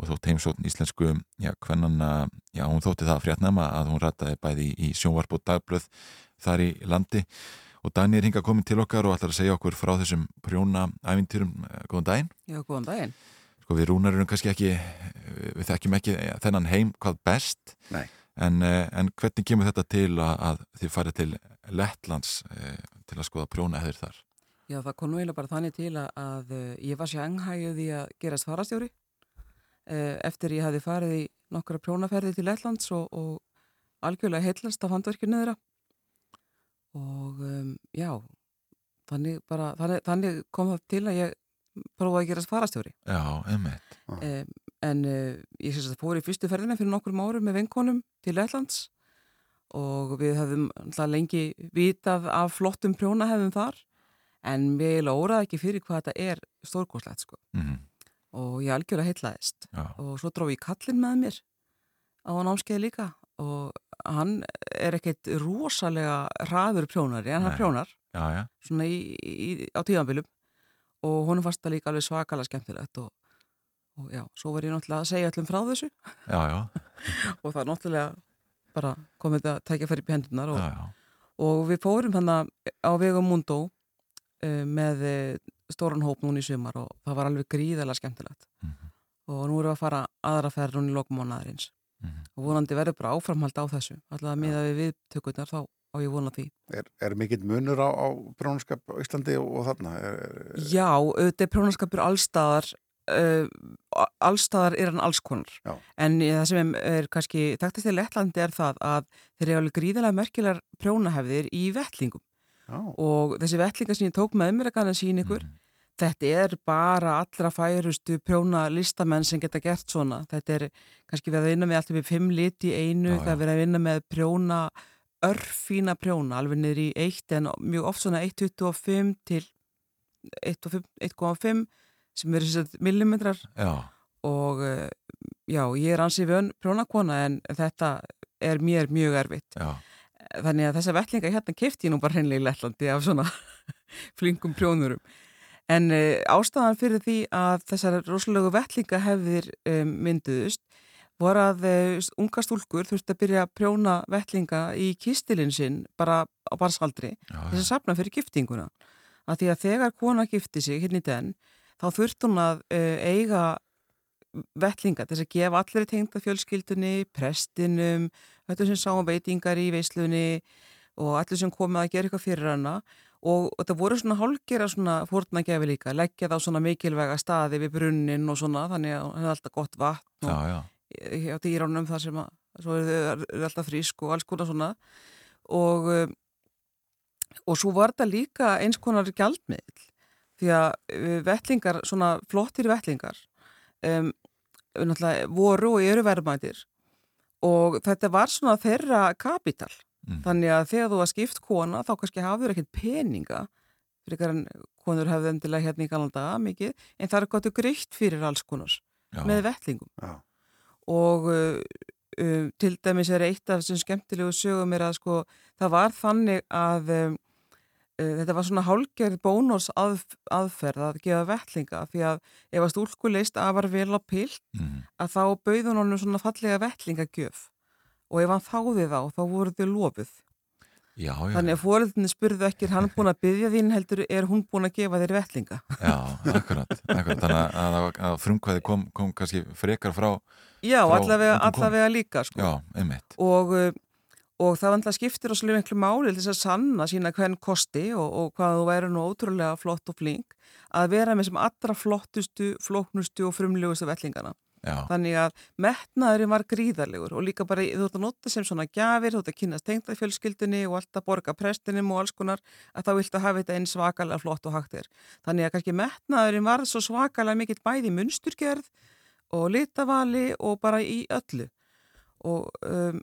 og þótt heimsókn íslensku já, hvernanna, já, hún þótti það fréttnama að hún rataði bæði í sjónvarp og dagblöð þar í landi. Og Dani er hinga komin til okkar og ætlar að segja okkur frá þessum prjóna ævintýrum, góðan daginn. Já, góðan daginn. sko við rúnar erum kannski ekki við þekkjum ekki þennan heim hvað best. Nei. en, eh, en hvernig kemur þetta til að, að þið farið til Lettlands eh, til að skoða prjóna eður þar Já, það kom nú eiginlega bara þannig til að, að uh, ég var sjanghægjuð í að gerast farastjóri eftir ég hafi farið í nokkra prjónaferði til Lettlands og, og algjörlega heillast af handverkinu þeirra. Og um, já, þannig, bara, þannig, þannig kom það til að ég prófaði að gerast farastjóri. Já, einmitt. Um, en uh, ég syns að fór í fyrstu ferðina fyrir nokkrum árum með vinkonum til Lettlands og við höfðum alltaf lengi vitað af flottum prjónahefðum þar en við óraði ekki fyrir hvað þetta er stórgóðslegt sko. Mm og ég algjörlega heitlaðist Já, og svo dróf ég kallinn með mér á námskeið líka og hann er ekkert rosalega hraður prjónari en hann Nei. prjónar. Já, svona í, í, á tíðanbylum og honum fannst það líka alveg svakalega skemmtilegt og, og já, svo var ég náttúrulega að segja öllum frá þessu. Já, já, og það er náttúrulega bara komið þetta að tækja fyrir hendunar og, og við fórum þannig á vegum Mundó uh, með stóran hóp núna í sumar og það var alveg gríðarlega skemmtilegt Mhm. og nú erum við að fara aðra ferð núna í lokum mánaðarins Mhm. og vonandi verður bara áframhald á þessu alltaf að miða við viðtökurnar þá á ég vona því Er, er mikill munur á, á prjónaskap á Íslandi og, og þarna? Er, er, Já, auðvitað er prjónaskapur allstaðar uh, allstaðar er hann alls konar Já. en það sem er kannski þekktast í Lettlandi er það að þeir eru alveg gríðarlega merkilegar prjónahefðir í vettlingum já, og þessi vettlingar sem ég tók með mér að kannan sín ykkur Mhm. þetta er bara allra færustu prjóna listamenn sem geta gert svona. Þetta er kannski verið að vinna með alltaf við fimm lit í einu, Já, það er að vinna með prjóna örfína prjóna alveg niður í 1 en mjög oft svona 1,25 til 1,5 1,5 sem eru að millimetrar. Já, og eh, já, ég er ansið vön prjónakona en þetta er mér mjög erfitt. Já, þannig að þessa vettlinga hérna kefti ég nú bara hreinlega í Lettlandi af svona flingum prjónurum. En uh, ástæðan fyrir því að þessar rosalegu vettlinga hefðir um, mynduðust voru að uh, unga stúlkur þurfti að byrja að prjóna vettlinga í kistilinn sinn bara á barsaldri þess að safna fyrir giftinguna. Að því að þegar kona gifti sig hérna í den þá þurfti hún að uh, eiga vettlinga til þess að gefa allir tengda fjölskyldunni, prestinum öllum sem sáum veitingar í veislunni og allir sem komið að gera eitthvað fyrir hana og, og það voru svona hálgera svona fórna gefi líka, leggja það á svona mikilvæga staði við brunnin og svona þannig að hann er alltaf gott vatn já, og já, hjá dýránum þar sem að þau eru alltaf frísk og alls konar svona. Og um, og svo var þetta líka eins konar gjaldmiðl því að uh, vettlingar, svona flottir vettlingar um, voru og eru verðmætir og þetta var svona þeirra kapital. Mm. þannig að þegar þú var skipt kona þá kannski hafður ekkert peninga fyrir en konur hefðu endilega hérna í galanda mikið, en það er gott greitt fyrir alls konars já, með vettlingum já, og uh, uh, til dæmis er eitt af þessum skemmtilegu sögum er að sko það var þannig að um, þetta var svona hálgerð bónus að, aðferð að gefa vettlinga því að ef að stúlku leist afar vel á pilt mhm, að þá bauðun honum svona fallega vettlingagjöf. Og ef hann þáði þá þá voru þau lofuð. Já, já, þannig að fóreldinni spurðu ekki er hann búin að byggja þín heldur er hún búin að gefa þér vettlinga? Já, akkurat, akkurat. Þannig að, að, að frumkvæði kom, kom kannski frekar frá já, Frá allavega, allavega líka sko. já, einmitt, og, uh, og það vandla skiptir og miklu máli til þess að sanna sína hvern kosti og, og hvað þú væri nú ótrúlega flott og flink að vera með sem allra flottustu, flóknustu og frumlegustu vellingana. Já, Þannig að metnaðurinn var gríðarlegur og líka bara þú ert að nota sem svona gjafir, þú ert að kynast tengda fjölskyldunni og alltaf borga prestinum og alls konar að þá viltu hafa þetta eins svakalega flott og hægt er. Þannig að kannski metnaðurinn var svo svakalega mikill bæði munsturgerð og litavali og bara í öllu. Og, um,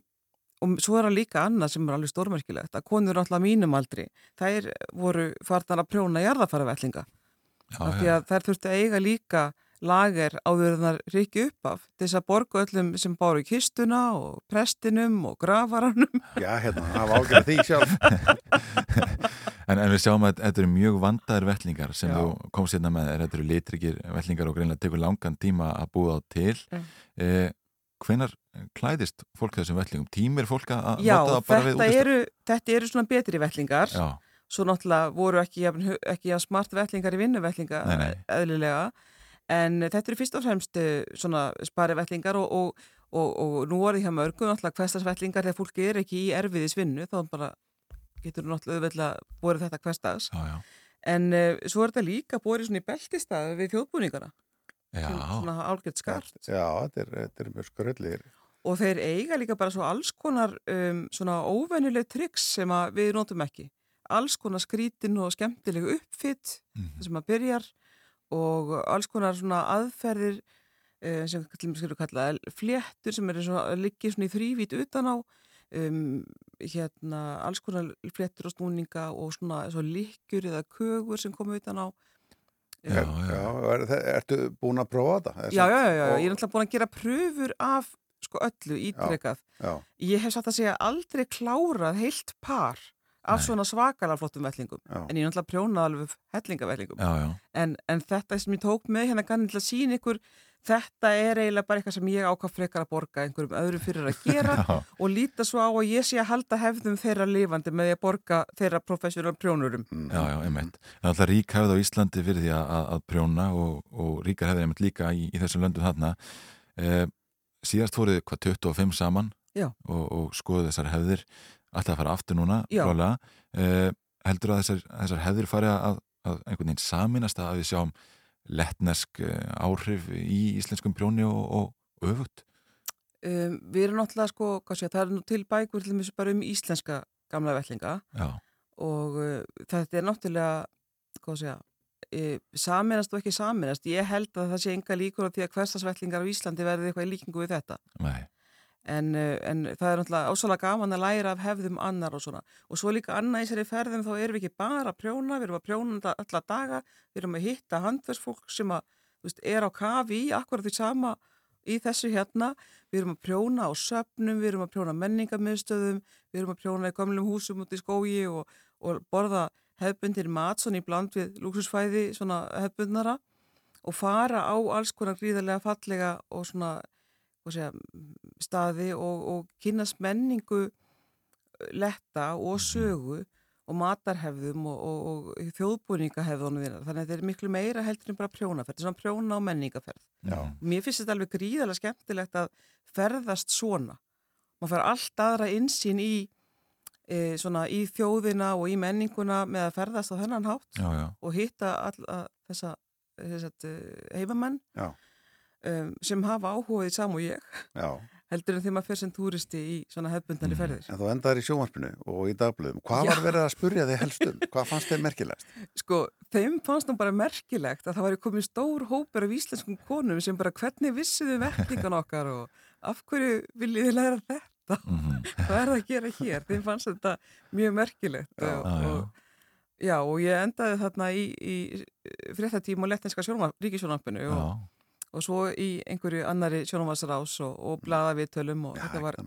og svo er það líka annað sem er alveg stórmerkilegt að konur alltaf mínum aldri, þær voru farnar að prjóna jarðafaravellinga já, af því já. að þær þurftu að eiga líka lager áður þar ríki upp af þess að borga öllum sem báru kistuna og prestinum og grafaranum Já, hérna, það var ágjörð því sjálf. En, en við sjáum að þetta eru mjög vandaðir vellingar sem Já. þú komst hérna með, er, þetta eru litrikir vellingar og greinlega tekur langan tíma að búa á til. Mm. Eh, hvenar klæðist fólk þessum vellingum? Tímir fólk að Já, nota það bara við þetta útistöð? eru, þetta eru svona betri vellingar Já, svo náttúrulega voru ekki, ekki smart vellingar í vinnuvellinga Nei, nei. eðlilega en þetta eru fyrst og fremst eh, svona spari vellingar og, og, og, og nú er því hjá mörgum náttúrulega hverstagsvellingar þegar fólki er ekki í erfiðis vinnu þá bara getur náttúrulega auðveldlega borið þetta hverstags já, já. en uh, svo er þetta líka borið svona í beltistað við þjóðbúningana Já, svona álgett skart Já, þetta er, þetta er mjög skröllir. og þeir eiga líka bara svo alls konar um, svona óvenjuleg triks sem við notum ekki alls konar skrítin og skemmtileg uppfitt Mhm. sem að byrjar og alls konar svona aðferðir uh, sem skulum kalla fléttur sem eru svona liggi svona í þrývít utan á um, hérna alls konar fléttur og snúninga og svona svo líkjur eða kögur sem komu utan á já, Já, já. er, ertu búin að prófa? Er já, já, já, já, og- ég er náttúrulega búin að gera pröfur af sko öllu ítrekað Ég hef satt að segja aldrei klárað heilt par af Nei. svona svakalega flottum vellingum. En ég er náttúrulega prjónað alveg hellingavellingum. já, já. En, en þetta sem ég tók með hérna að sína ykkur, þetta er eiginlega bara eitthvað sem ég ákvað frekar að borga einhverjum öðrum fyrir að gera og líta svo á að ég sé að halda hefðum þeirra lifandi með því að borga þeirra professional prjónurum. Mm. Já, já, einmitt. Það er alltaf rík hefð á Íslandi fyrir því að, að prjóna og, og ríkar hefði einmitt líka í, í þessum löndum þarna. Eh, síðast fóruð hvað 25 saman og, og skoðu þessar hefðir alltaf að fara aftur núna, Já. klálega. Eh, heldur að þessar, þessar hefðir fari að, að einhvern veginn saminast að við sjáum lettnesk eh, áhrif í íslenskum prjóni og, og, öfugt? Um, við erum náttúrulega sko, sé, það er nú til bækur til dæmis bara um íslenska gamla vellinga Já, og uh, þetta er náttúrulega segja uh, saminast og ekki saminast ég held að það sé enga líkur á því að hverstasvellingar á Íslandi verði eitthvað í líkingu við þetta. Nei, en, uh, en það er náttúrulega ásala gaman að læra af hefðum annar og svona. Og svo líka annað í þessari ferðum þá erum við ekki bara að prjóna, við erum að prjóna alla daga, við erum að hitta handversfólk sem að, veist, er á kafi í akkurat því sama í þessu hérna, við erum að prjóna á söpnum, við erum að prjóna menningarmiðstöðum, við erum að prjóna í gamlum húsum út í skógi og, og borða hefbundir mat svona í bland við lúksusfæði svona hefbundnara og fara á alls konar gríðarlega fallega og svona segja, staði og, og kynast menningu eh, letta og sögu og matarhefðum og, og, og þjóðbúningahefðunum þínar. Þannig að þetta er miklu meira heldur en bara prjónaferð. Þetta er svona prjóna og menningaferð. Já. Mér finnst þetta alveg gríðarlega skemmtilegt að ferðast svona. Man fær allt aðra insýn í, e, svona, í þjóðina og í menninguna með að ferðast á þennan hátt já, já, og hitta alla þessa, þessa heimamenn Já. Um, sem hafa áhugað í sam og ég Já. heldur en þegar maður fer sem túristi í svona hefbundari Mhm. ferðir. En þú endaðir í sjónvarpinu og í dagblöðum. Hvað Já. var verið að spurja þig helstum? Hvað fannst þið merkilegast? Sko, þeim fannst nú bara merkilegt að það væri komið stór hópur af íslenskum konum sem bara hvernig vissiðu verkningan okkar og af hverju viljið þið læra þetta? mhm, Hvað er það að gera hér? Þeim fannst þetta mjög merkilegt Já. og, Já, og, já, og ég endaði þarna í, í fréttatíma og lettinska ríkisjónvarpinu og, og svo í einhverju annari sjónvarpsrás og, og blaða viðtölum og þetta var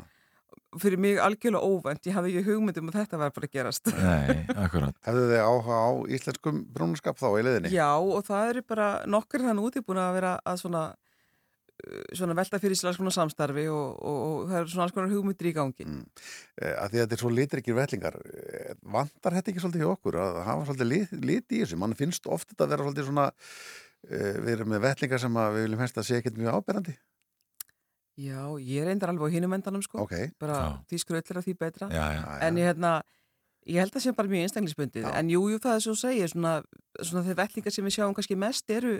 fyrir mig algjörlega óvænt, ég hafði ekki hugmyndum að þetta var bara að gerast. nei, akkurat. Hefðu þið áhuga á íslenskum brúnaskap þá í leiðinni? Já, og það eru bara nokkur þann úti búin að vera að svona, uh, svona velta fyrir sér alls konar samstarfi og, og, og það eru svona alls konar hugmyndir í gangi. Mm. Eh, að því að þetta er svo litrikir vellingar eh, vantar þetta ekki svolítið hjá okkur að hafa svolítið lit, lit í þessu mann finnst ofta þetta að vera svolítið svona við erum með vellingar sem að við viljum helst að sé ekkert mjög áberandi Já, ég reyndar alveg á hinum endanum sko. Ok. Bara Já. því skröllir því betra. Já, já. En ég hérna, ég held að það sé bara mjög einstaklisbundið. En jú, jú, það er svo að segja, svona, svona þeir vellingar sem við sjáum kannski mest eru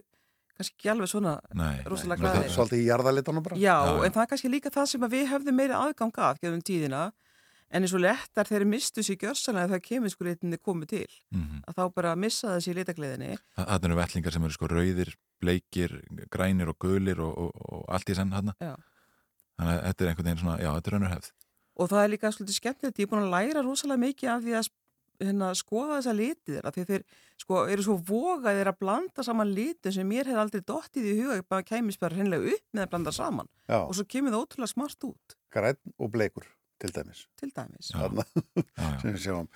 kannski ekki alveg svona Nei, rosalega nei, glæðir. Svolítið í jarðalitunum bara. Já, en það er kannski líka það sem að við höfðum meira aðgang af gefum tíðina. En eins og lettar þeir mistu sér gjörsalega þegar kemurskuritinni komið til. Mhm. Að þá bara missa þessi litakleiðinni. Þa- Þarna eru vellingar sem eru sko rauðir, bleikir, grænir og gulir og, og, og allt í senn hann. Já. Þannig að þetta er einhvern veginn svona, já, þetta er önnur hefð. Og það er líka svolítið skemmtilegt, ég er búin að læra rosalega mikið af því að hérna, skoða þessa litið þeirra, því þeir sko, eru svo vogaðir að blanda saman litin sem mér hef aldrei dottið í huga, bara kæmis bara hreinlega upp með að blanda saman Já, og svo kemur það ótrúlega smart út, græn og bleikur til dæmis. til dæmis. Já. Þarna, Já, já. sem við sjáum.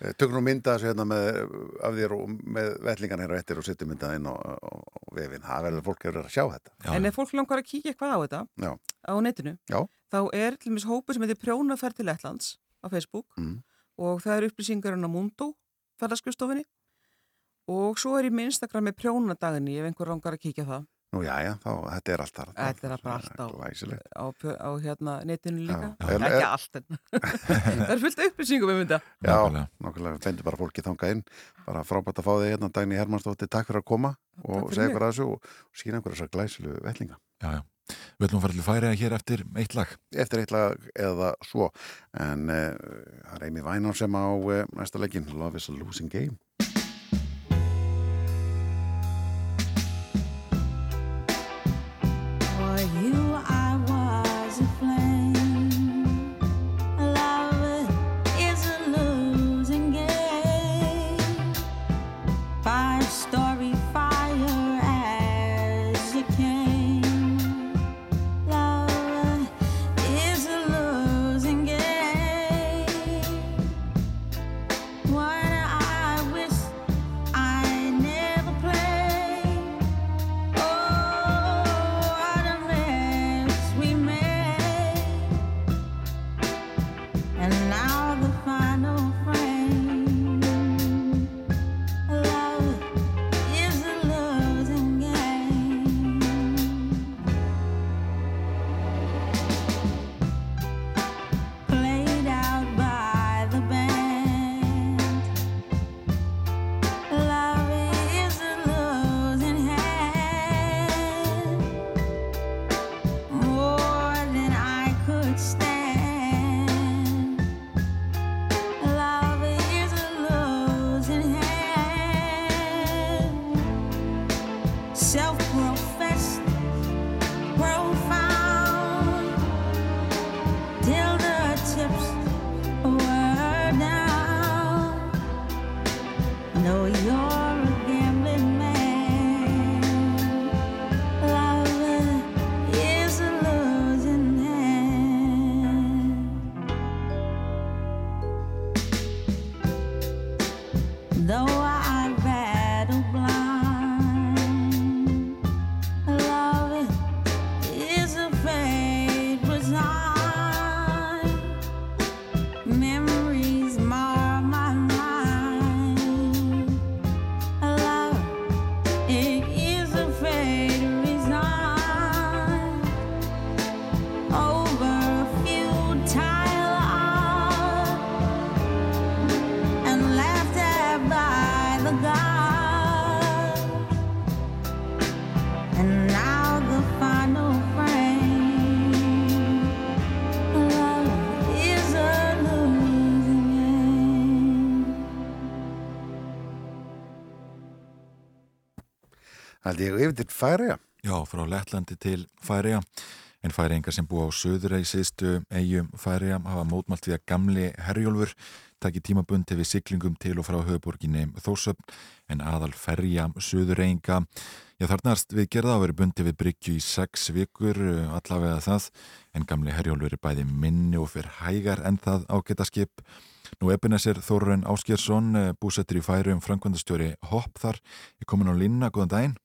Eh, Tökum nú mynda þessu hérna með, af þér og með vellingan hérna eftir og setjum mynda inn á, á, á vefin. Það verður fólk að sjá þetta. Já, En ef fólk langar að kíkja eitthvað á þetta Já. á netinu, Já. þá er til dæmis hópu sem heitir Prjónaferð til Lettlands á Facebook Mm. og það er upplýsingar hann á Mundo ferðarskristofinni og svo er í Instagram með Prjónadaginni ef einhver langar að kíkja það. Nú já, já, þá, þetta er allt þar. Þetta er bara allt á, á, hérna netinu líka. Já. Ekki en- allt en það er fullt upplýsingum um þetta. Já, Nákvæmlega. nokkulega, fendur bara fólki þangað inn. Bara frábært að fá þig hérna, Dagný Hermannsdóttir, takk fyrir að koma og segja ykkur að þessu og sína ykkur þessar glæsilu vellinga. já, já. Við ætlum að fara til færi hér eftir eitt lag. Eftir eitt lag eða svo. En uh, það er Amy Winehouse sem á uh, næsta leikin, Love is a Losing Game. Held ég yfir til færiða. Já, frá Lettlandi til Færiða. En færiðingar sem búa á söðra í síðstu eigum Færiða hafa mótmælt við að gamli Herjólfur taki tímabundi við siglingum til og frá höfuborginni Þórsöfn en aðal ferja söðureyinga. Já, þarnast við gerða að vera bundi við bryggju í sex vikur, allavega það, en gamli Herjólfur er bæði minni og fyrir hægar en það ágæta skip. Nú Ebenezer Þórun Áskjörsson, búsettur í Færiðum, framkvæmdastjóri Hopp þar, er komin á línna, góðan daginn.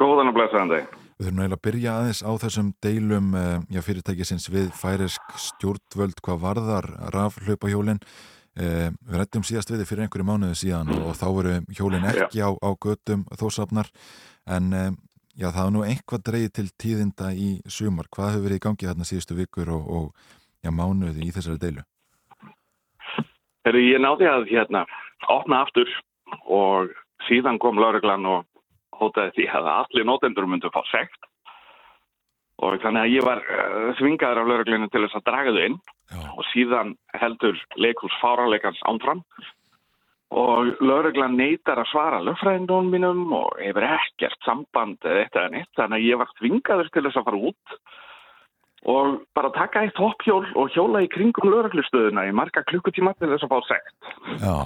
Góðan og blessaðan dag. Við þurfum eiginlega að byrja aðeins á þessum deilum eh, já, fyrirtækisins við færisk stjórnvöld hvað varðar rafhlaupahjólin. Eh, við rættum síðast við þið fyrir einhverju mánuðu síðan og, og þá voru hjólin ekki á, á götum þósafnar en eh, já, það var nú einhvað dreigið til tíðinda í sumar. Hvað hefur verið í gangi þarna síðustu vikur og, og já, mánuði í þessari deilu? Heru, ég náði að hérna opna aftur og síðan kom lauruglan og hótaði því að allir nótendur myndu fá sekt. Og þannig að ég var uh, þvingaður af lauruglinu til þess að draga þau inn. Já. og síðan heldur leikurs fáralegans ánfram og lauruglan neytar að svara lögfræðindónum mínum og hefur ekkert samband eða eitt eða neitt. Þannig að ég var þvingaður til þess að fara út. Og bara taka eitt hoppjól og hjóla í kringum lauruglustöðuna í marga klukkutíma til þess að fá sekt. Já,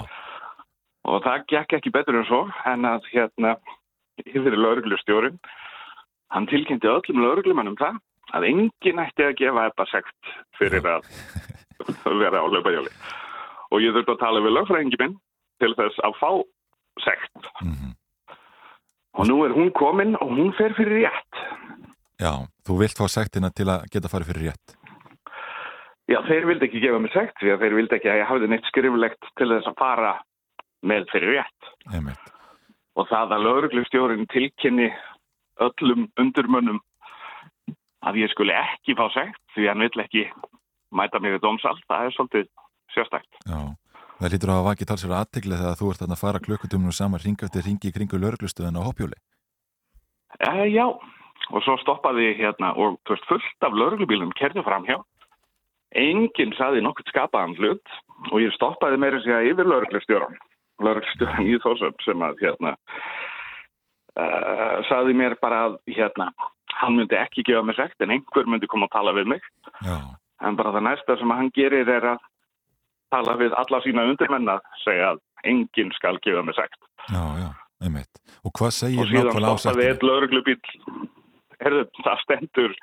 og það gekk ekki betur en svo en að hérna yfir lauruglustjórin hann tilkynnti öllum lauruglumannum það að enginn ætti að gefa þetta sekt fyrir að vera á laupahjóli og ég þurfti að tala við lögfræðingi minn til þess að fá sekt mhm. og nú er hún komin og hún fer fyrir rétt já, þú vilt fá sektina til að geta farið fyrir rétt. Já, þeir vildi ekki gefa mig sekt því að þeir vildi ekki að ég hafði neitt skriflegt til þess að fara með fyrir rétt Einmitt. Og það að lauruglustjórin tilkynni öllum undirmönnum að ég skuli ekki fá sekt því hann vill ekki mæta mig í dómsal, það er svolítið sérstækt. Já, það lítur á að vakið talsverða aðtegli þegar þú ert að fara klukkutumnum saman ringa eftir ringi kringu lauruglustöðuna á hoppjóli. E, já, og svo stoppaði ég hérna og veist, fullt af lauruglubílum kerði fram hjá. Enginn saði nokkurt skapaðan hlut og ég stoppaði meira sig að yfir lauruglustjóran, lauruglustjóran í þósum sem að hérna uh, saði mér bara að hérna, hann myndi ekki gefa mig sekt en einhver myndi koma að tala við mig. Já, En bara það næsta sem hann gerir er að tala við alla sína undirmenn að segja að enginn skal gefa mig sekt. já, já, einmitt. Og hvað Og segir síðan nákvæmlega á stoppaði sektinu? eitt lauruglubíl. Herðu, það stendur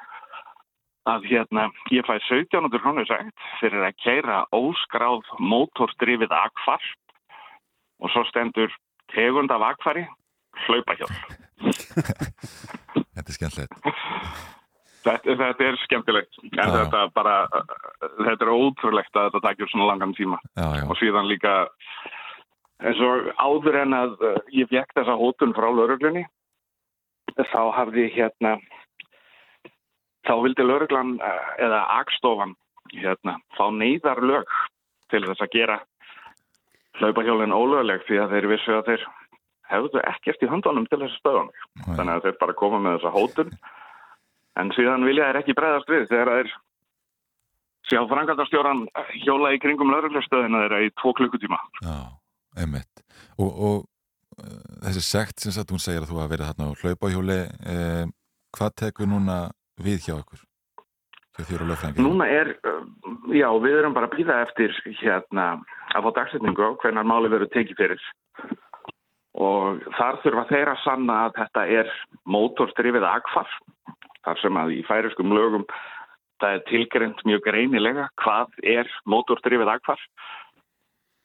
að hérna, ég fæ 1700 krónu sekt fyrir að keira óskráð mótordrifið akfar og svo stendur tegund af akfari, hlaupahjól. Þetta er skemmtilegt. Þetta, þetta er skemmtilegt, en Já. þetta bara, þetta er ótrúlegt að þetta takir svona langan tíma. Já, já, og síðan líka eins og áður en að uh, ég fekk þessa hótun frá lauruglunni þá hafði hérna þá vildi lauruglan uh, eða agstofan hérna fá neyðar lög til þess að gera hlaupahjólinn ólögleg því að þeir vissu að þeir hefðu ekkert í höndunum til þess að stöða mig Nei. þannig að þeir bara koma með þessa hótun en síðan vilja þeir ekki bregðast við þegar þeir sjá frangatastjóran hjóla í kringum lauruglustöðina þeirra í tvo klukkutíma já, einmitt. Og, og uh, þessi sekt sem sagt, hún segir að þú hafa verið þarna á hlaupahjóli, eh, hvað tekur núna við hjá ykkur? Hjá þér og lögfræðingir? Núna er, uh, já, við erum bara að býða eftir hérna að fá dagsetningu á hvernig máli verður tekið fyrir og þar þurfa þeir að sanna að þetta er mótorstrifið agfar þar sem að í færiskum lögum það er tilgreint mjög greinilega hvað er mótorstrifið agfar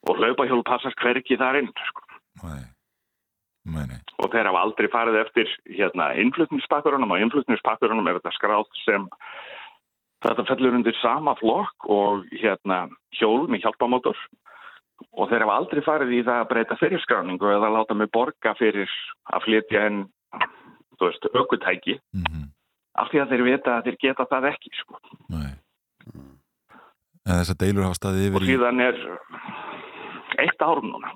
og hlaupahjól passast hverki þar inn sko. Nei, nei, nei. og þeir hafa aldrei farið eftir hérna innflutningspakkurunum og innflutningspakkurunum er þetta skráð sem þetta fellur undir sama flokk og hérna hjól með hjálpamótor og þeir hafa aldrei farið í það að breyta fyrirskráningu eða láta mig borga fyrir að flytja en aukutæki Mm af því að þeir vita að þeir geta það ekki sko. En þessar deilur hafa staðið og yfir í... síðan er eitt ár núna.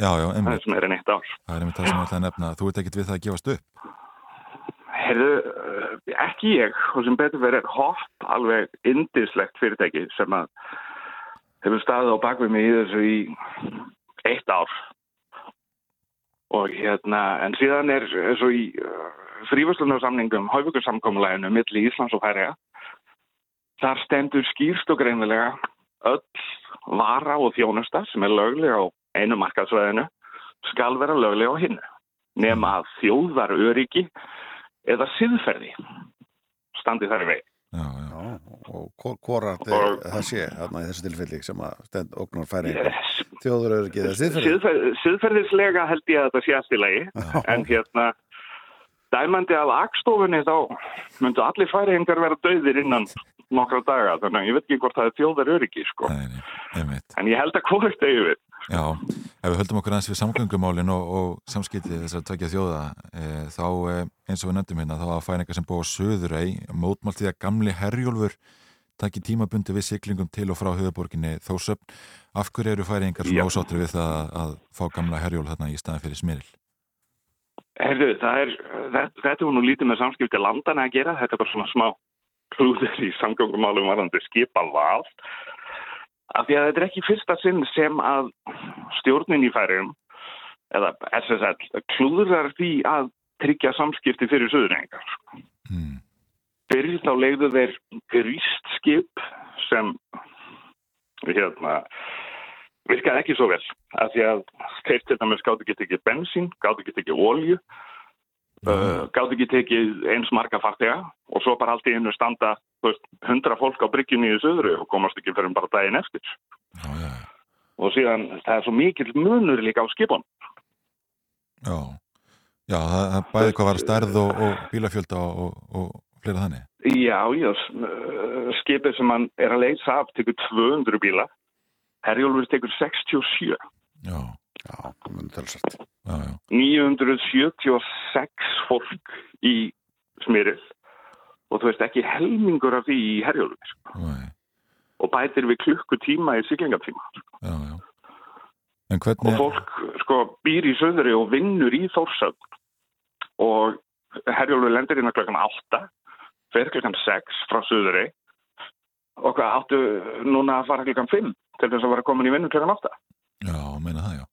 Já, já, það er sem er en eitt ár. Það er einmitt það sem ég ætla að nefna. Þú ert ekkit við það að gefast upp. Heyrðu, uh, ekki ég. Og sem betur verið hopp alveg indislegt fyrirtæki sem að hefur staðið á bakvið mig í þessu í eitt ár. Og hérna en síðan er eins og í uh, frífæslunarsamningum haufugarsamkomulæginu milli Íslands og Færiða þar stendur skýrst og greinilega öll vara og þjónusta sem er löglega á einu markaðsvæðinu skal vera löglega á hinnu nema þjóðar öryggi eða siðferði standi þar í veg. Já, já. Og hvort Og- það sé þarna í þessu tilfelli sem að stend ógnar færi Yes. þjóður eru ekki þessi tilfelli Siðfer, siðferðislega held ég að þetta sé allt í lagi en hérna dæmandi af akstofunni þá myndu allir færiðingar vera döðir innan nokkra daga þannig að ég veit ekki hvort það er þjóðar öryggi sko. Nei, nei, einmitt. en ég held að hvort eigi við Já, ef við höldum okkur aðeins við samgöngumálin og, og samskiptið þessar tvekja þjóða e, þá e, eins og við nefndum hérna þá að færingar sem búa á Suðurei mótmált því að gamli herjólfur takki tímabundi við siglingum til og frá höfuborginni Þórsöfn. Af hverju eru færingar svona Já. ósáttur við það að, fá gamla herjól þarna í staðan fyrir smyril? Herðu, það er, þetta, þetta er nú lítið með samskipti landana að gera, þetta er bara svona smá klúður í samgöngumálum varðandi skipa val. Af því að þetta er ekki fyrsta sinn sem að stjórnin í færium, eða SSL, klúðurar því að tryggja samskipti fyrir söðurrengar. Hmm. Fyrir þá leiðu þeir gríst skip sem hérna, virkaði ekki svo vel af því að þeir til dæmis gátt ekki tekið bensín, gátt ekki tekið olju uh, gátt ekki tekið eins marga fartega og svo bara allt í einu standa 100 fólk á bryggjunni í söðru og komast ekki fyrir bara daginn eftir. Já, já, og síðan það er svo mikill munur líka á skipun já. Já, það, það bæði hvað var stærð og, og bílafjölda og, og, og fleira þannig. Já, já, uh, skipið sem hann er að leysa af tekur 200 bíla. Herjólfur tekur 67 Já, Já, já. 976 fólk í smyril og þú veist ekki helmingur af því í herjólfur Nei, og bætir við klukkutíma í siglingatíma já, já. En og hvernig... fólk sko býr í söðri og vinnur í Þórsögn og herjólfur lendir inn að klokkan 8 fer klokkan 6 frá söðri og hvað áttu núna að fara klokkan 5 til þess að vera komin í vinnu klokkan 8 Já, meina það, já.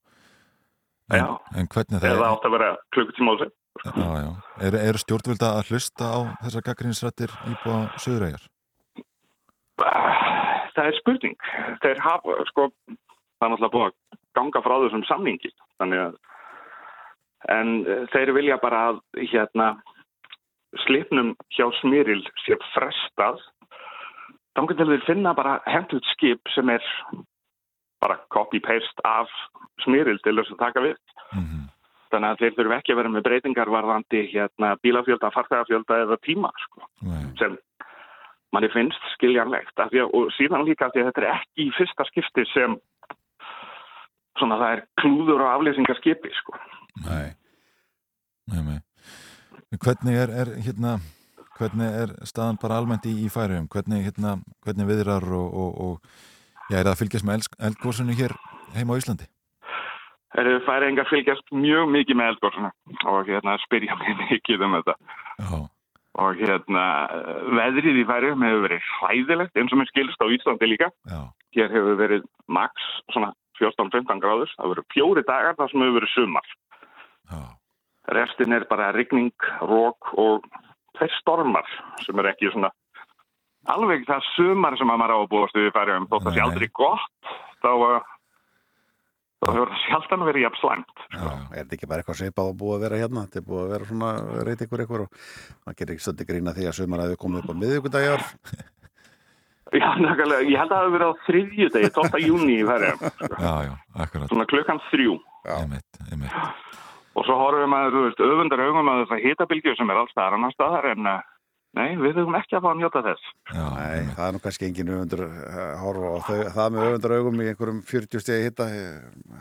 En, Já. en hvernig það eða átt að vera klukkutíma á já. Eru er stjórnvölda að hlusta á þessar gaggrinsrættir íbúa Suðuræjar? Það er spurning. Þeir hafa, sko, það er náttúrulega búið að ganga frá þessum samningi. Þannig að, en eh, þeir vilja bara að, hérna, slipnum hjá Smyril sé frestað. Þannig til þeir finna bara hentut skip sem er bara copy-paste af Smyril til þess að taka við. Mm Þannig að þeir þurfum ekki að vera með breytingar varðandi hérna, bílafjölda, farþegafjölda eða tíma, sko Nei, sem manni finnst skiljanlegt að, og síðan líka að þetta er ekki í fyrsta skipti sem svona það er klúður og aflýsingarskipi sko. nei. Nei, nei. Hvernig er, er, hérna, hvernig er staðan bara almennt í, í færiðum? Hvernig, hérna, hvernig viðrar og, og, og já, er það að fylgjast með eldgóðsunu hér heima á Íslandi? Þeir eru færingar fylgjast mjög mikið með eldgórsuna og hérna spyrja mig mikið um þetta. Já, og hérna veðrið í færiðum hefur verið hræðilegt eins og mér skilst á Íslandi líka. Já, hér hefur verið max svona 14-15 gráður, það hefur verið fjóri dagar þar sem hefur verið sumar. Já, restin er bara rigning, rók og þeir stormar sem er ekki svona alveg það sumar sem að maður á að búast við færi um þótt að sé Nei. aldrei gott. Þá, uh, þá hefur það sjaldan verið jafn slæmt já, já. Er þetta ekki bara eitthvað svipað að búið að vera hérna? Þetta er búið að vera svona reyt ykkur ykkur og maður gerir ekki stöndi grína því að sumar að þau komið upp á miðvíkudagjar. Já, nakalega, ég held að það hefur verið á þriðju degi, 12. júni í færi Já, já, akkurat, svona klukkan þrjú einmitt, einmitt. og svo horfum við maður, þú veist, öfundar augum að þess að hitabilgju sem er alls staðar annar staðar en uh, nei, við höfum ekki að fá að njóta þess Já, Nei, það er nú kannski engin öfundur uh, horfa á þau, það með öfundur augum í einhverjum 40 stegi hitta.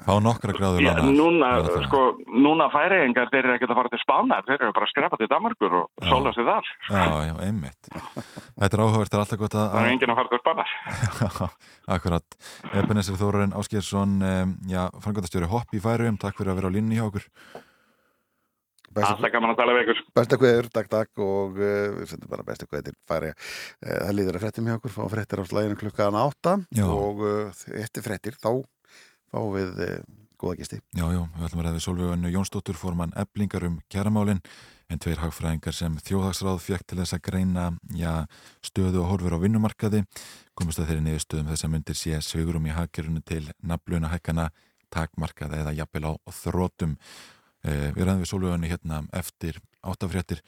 Fá nokkra gráður Já, lánaðar. núna, sko, núna færiðingar þeir eru ekkert að fara til Spánar, þeir eru bara að skrepa til Danmarkur og Já. sóla sig þar. Já, já, einmitt. Þetta er áhugavert, það er alltaf gott að... Það er enginn að fara til Spánar. Akkurat. Ebenezer Þórarinn Áskjörsson, um, já, frangöndastjóri Hopp í færum, takk fyrir að vera á línni hjá okkur. Alltaf gaman að tala við ykkur. Besta kveður, takk, takk og uh, við sendum bara besta kveður til færi. Uh, það líður að frettum hjá okkur, fá frettir á slæginu klukkan átta Já. og uh, eftir frettir þá fáum við uh, góða gesti. Já, já, við ætlum að ræða við Solveigunni Jónsdóttur fórmann eblingar um kjæramálin en tveir hagfræðingar sem þjóðhagsráð fekk til þess að greina já, stöðu og horfur á vinnumarkaði komast að þeirri niðurstöðum þess að myndir sé sögurum í hagkerfunu til nafluna hækkana takmarkaða eða jafnvel á þrótum eh, Við ræðum við Solveigunni hérna eftir áttafréttir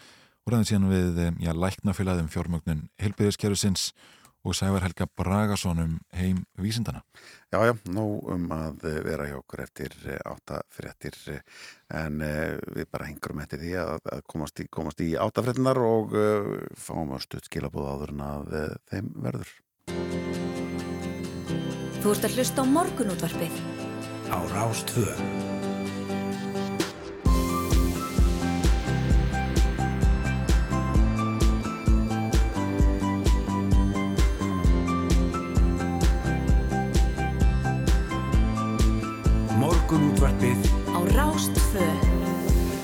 og ræðum síðan við eh, já, læknafélagum fjármögnun heilbyrðiskerfisins og Sævar Helga Bragason um heim vísindana. Já, já, nú um að uh, vera hjá okkur eftir átta frettir uh, en við bara hengurum eftir því að, að komast, í, komast í átta frettinar og uh, fáum að stutt skilabóð áður en að uh, þeim verður. Þú ert að hlusta á morgunútvarpið á Rás 2. Morgun útvarpið á Rás 2.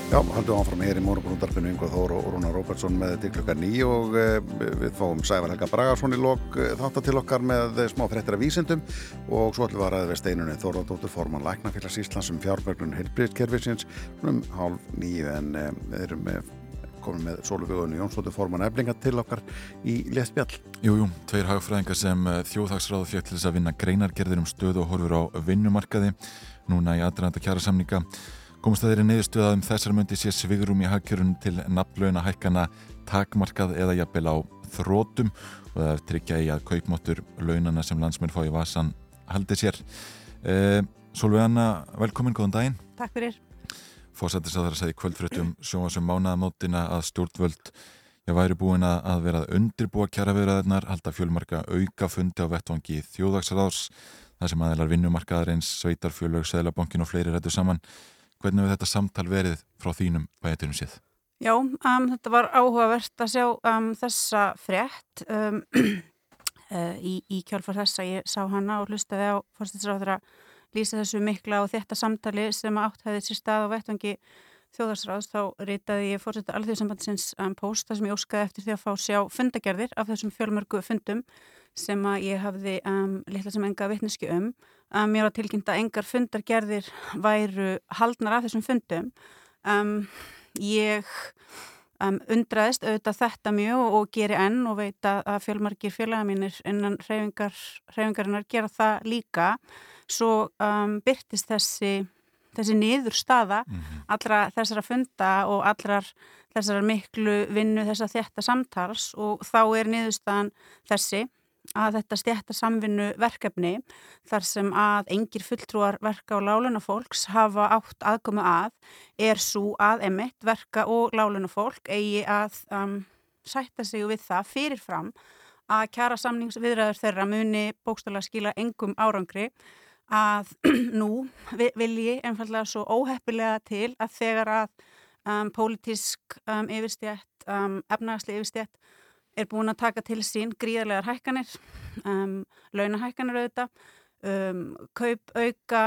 Já, haldum áfram hér í morgunúndarpinu Yngvar Þór og Rúna Róbertsson með til klukkar ný og e, við fáum Sævar Helga Bragarsson í lok e, þáttar til okkar með e, smá fréttir af vísindum og svo ætlum við að við steinunni Þóradóttur Forman Læknafélags Íslands um fjármögnun heilbriðskerfisins um hálf nýju en við erum með komum með Sólufjóðunni Jónsdóttur Forman Eblinga til okkar í Léttspjall. Jú, jú, tveir hagfræðingar sem þjóðhagsráðu fjökt til þess að vinna greinargerðir um stöðu og horfur á vinnumarkaði núna í aðrænda kjara samninga komast að þeirri neðustuð að um þessar myndi sé svigurum í hagkjörun til nafnlauna hækkana takmarkað eða jafnvel á þrótum og það er tryggja í að kaupmáttur launana sem landsmenn fá í vasan haldi sér. Eh, Solveig Anna, velkomin, góðan daginn. Takk fyrir. Fósættis að það er að segja kvöldfröttum sjónasum mánaðamótina að stjórnvöld ég væri búin að vera að undirbúa kjaraverðaðarnar, halda fjölmarka auka fundi á vettvangi þjóðagsraðs þar sem aðeinar vinnumarkaðarins, sveitarfjölög, seðlabankin og fleiri rættu saman. Hvernig hefur þetta samtal verið frá þínum bæjartunum séð? Já, um, þetta var áhugavert að sjá um, þessa frétt um, uh, í, í kjálfar þessa ég sá hana og hlustaði á fórstinsráður að lýsa þessu mikla og þetta samtali sem átt hefði sér stað á vettvangi þjóðarsráðs þá reytaði ég fórstætti alþjóðsambandsins post þar sem ég óskaði eftir því að fá sjá fundagerðir af þessum fjölmörgu fundum sem að ég hafði um, litla sem enga vittneski um. um. Mér var tilkynnt að engar fundargerðir væru haldnar af þessum fundum. Um, ég um, undraðist auðvitað þetta mjög og, og geri enn og veit að, að fjölmargir félaga mínir innan hreyfingar, hreyfingarinnar gera það líka. Svo um, byrtist þessi, þessi niður staða mm -hmm. allra þessara funda og allrar þessara miklu vinnu þessa þetta samtals og þá er niðurstaðan þessi að þetta stjætta samvinnu verkefni þar sem að engir fulltrúar verka og láluna fólks hafa átt aðkomu að er svo að emitt verka og láluna fólk eigi að um, sætta sig við það fyrirfram að kjara samningsviðræður þeirra muni bókstala skila engum árangri að nú vil ég einfallega svo óheppilega til að þegar að um, pólitísk um, yfirstjætt, um, efnagasli yfirstjætt er búin að taka til sín gríðarlegar hækkanir, um, launahækkanir auðvitað, um, kaup auka,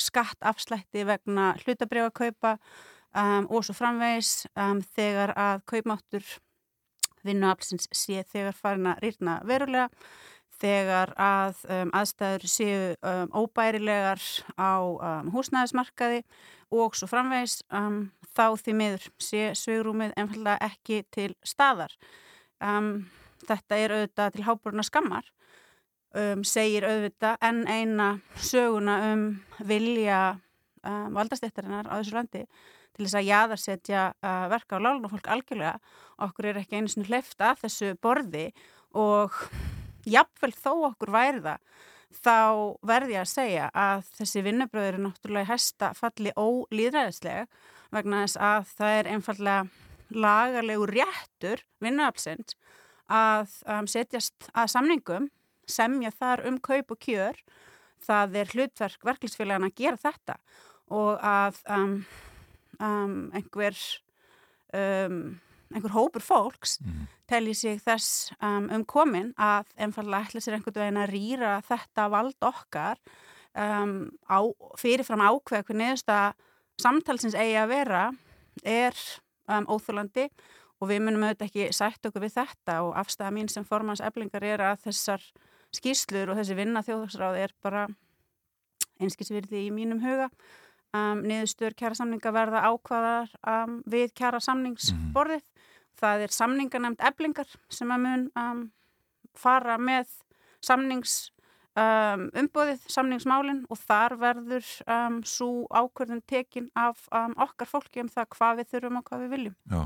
skatt afslætti vegna hlutabrjákaupa um, og svo framvegis þegar að kaupmáttur vinnuaflsins sé þegar farin að rýrna verulega, þegar að aðstæður séu óbærilegar á húsnæðismarkaði og svo framvegis þá því miður sé svegrúmið einfallega ekki til staðar. Um, þetta er auðvitað til háburna skammar um, segir auðvitað en eina söguna um vilja um, valdastéttarinnar á þessu landi til þess að jaðarsetja uh, verka á lálun og fólk algjörlega. Okkur er ekki einu svona hleyft að þessu borði og jafnvel þó okkur væri það þá verði ég að segja að þessi vinnubröður er náttúrulega hæsta falli ólýðræðislega vegna þess að það er einfallega lagarlegu réttur vinnuaflsins að um, setjast að samningum, semja þar um kaup og kjör, það er hlutverk verklisfélagana að gera þetta og að um, um, einhver, einhver hópur fólks mm. telli sig þess um komin að einfallega ætla sér einhvern veginn að rýra þetta vald okkar á, fyrirfram ákveð hvernig að samtalsins eigi að vera er um, óþúlandi og við munum auðvitað ekki sætt okkur við þetta og afstæða mín sem formans eflingar er að þessar skýslur og þessi vinna þjóðhagsráð er bara einskilsvirði í mínum huga um, niðurstur kjærasamninga verða ákvaðar um, við kjærasamningsborðið mm. það er samningarnæmt eflingar sem að mun um, fara með samnings Um, umbóðið samningsmálinn og þar verður um, svo ákvörðun tekin af um, okkar fólki um það hvað við þurfum og hvað við viljum. Já,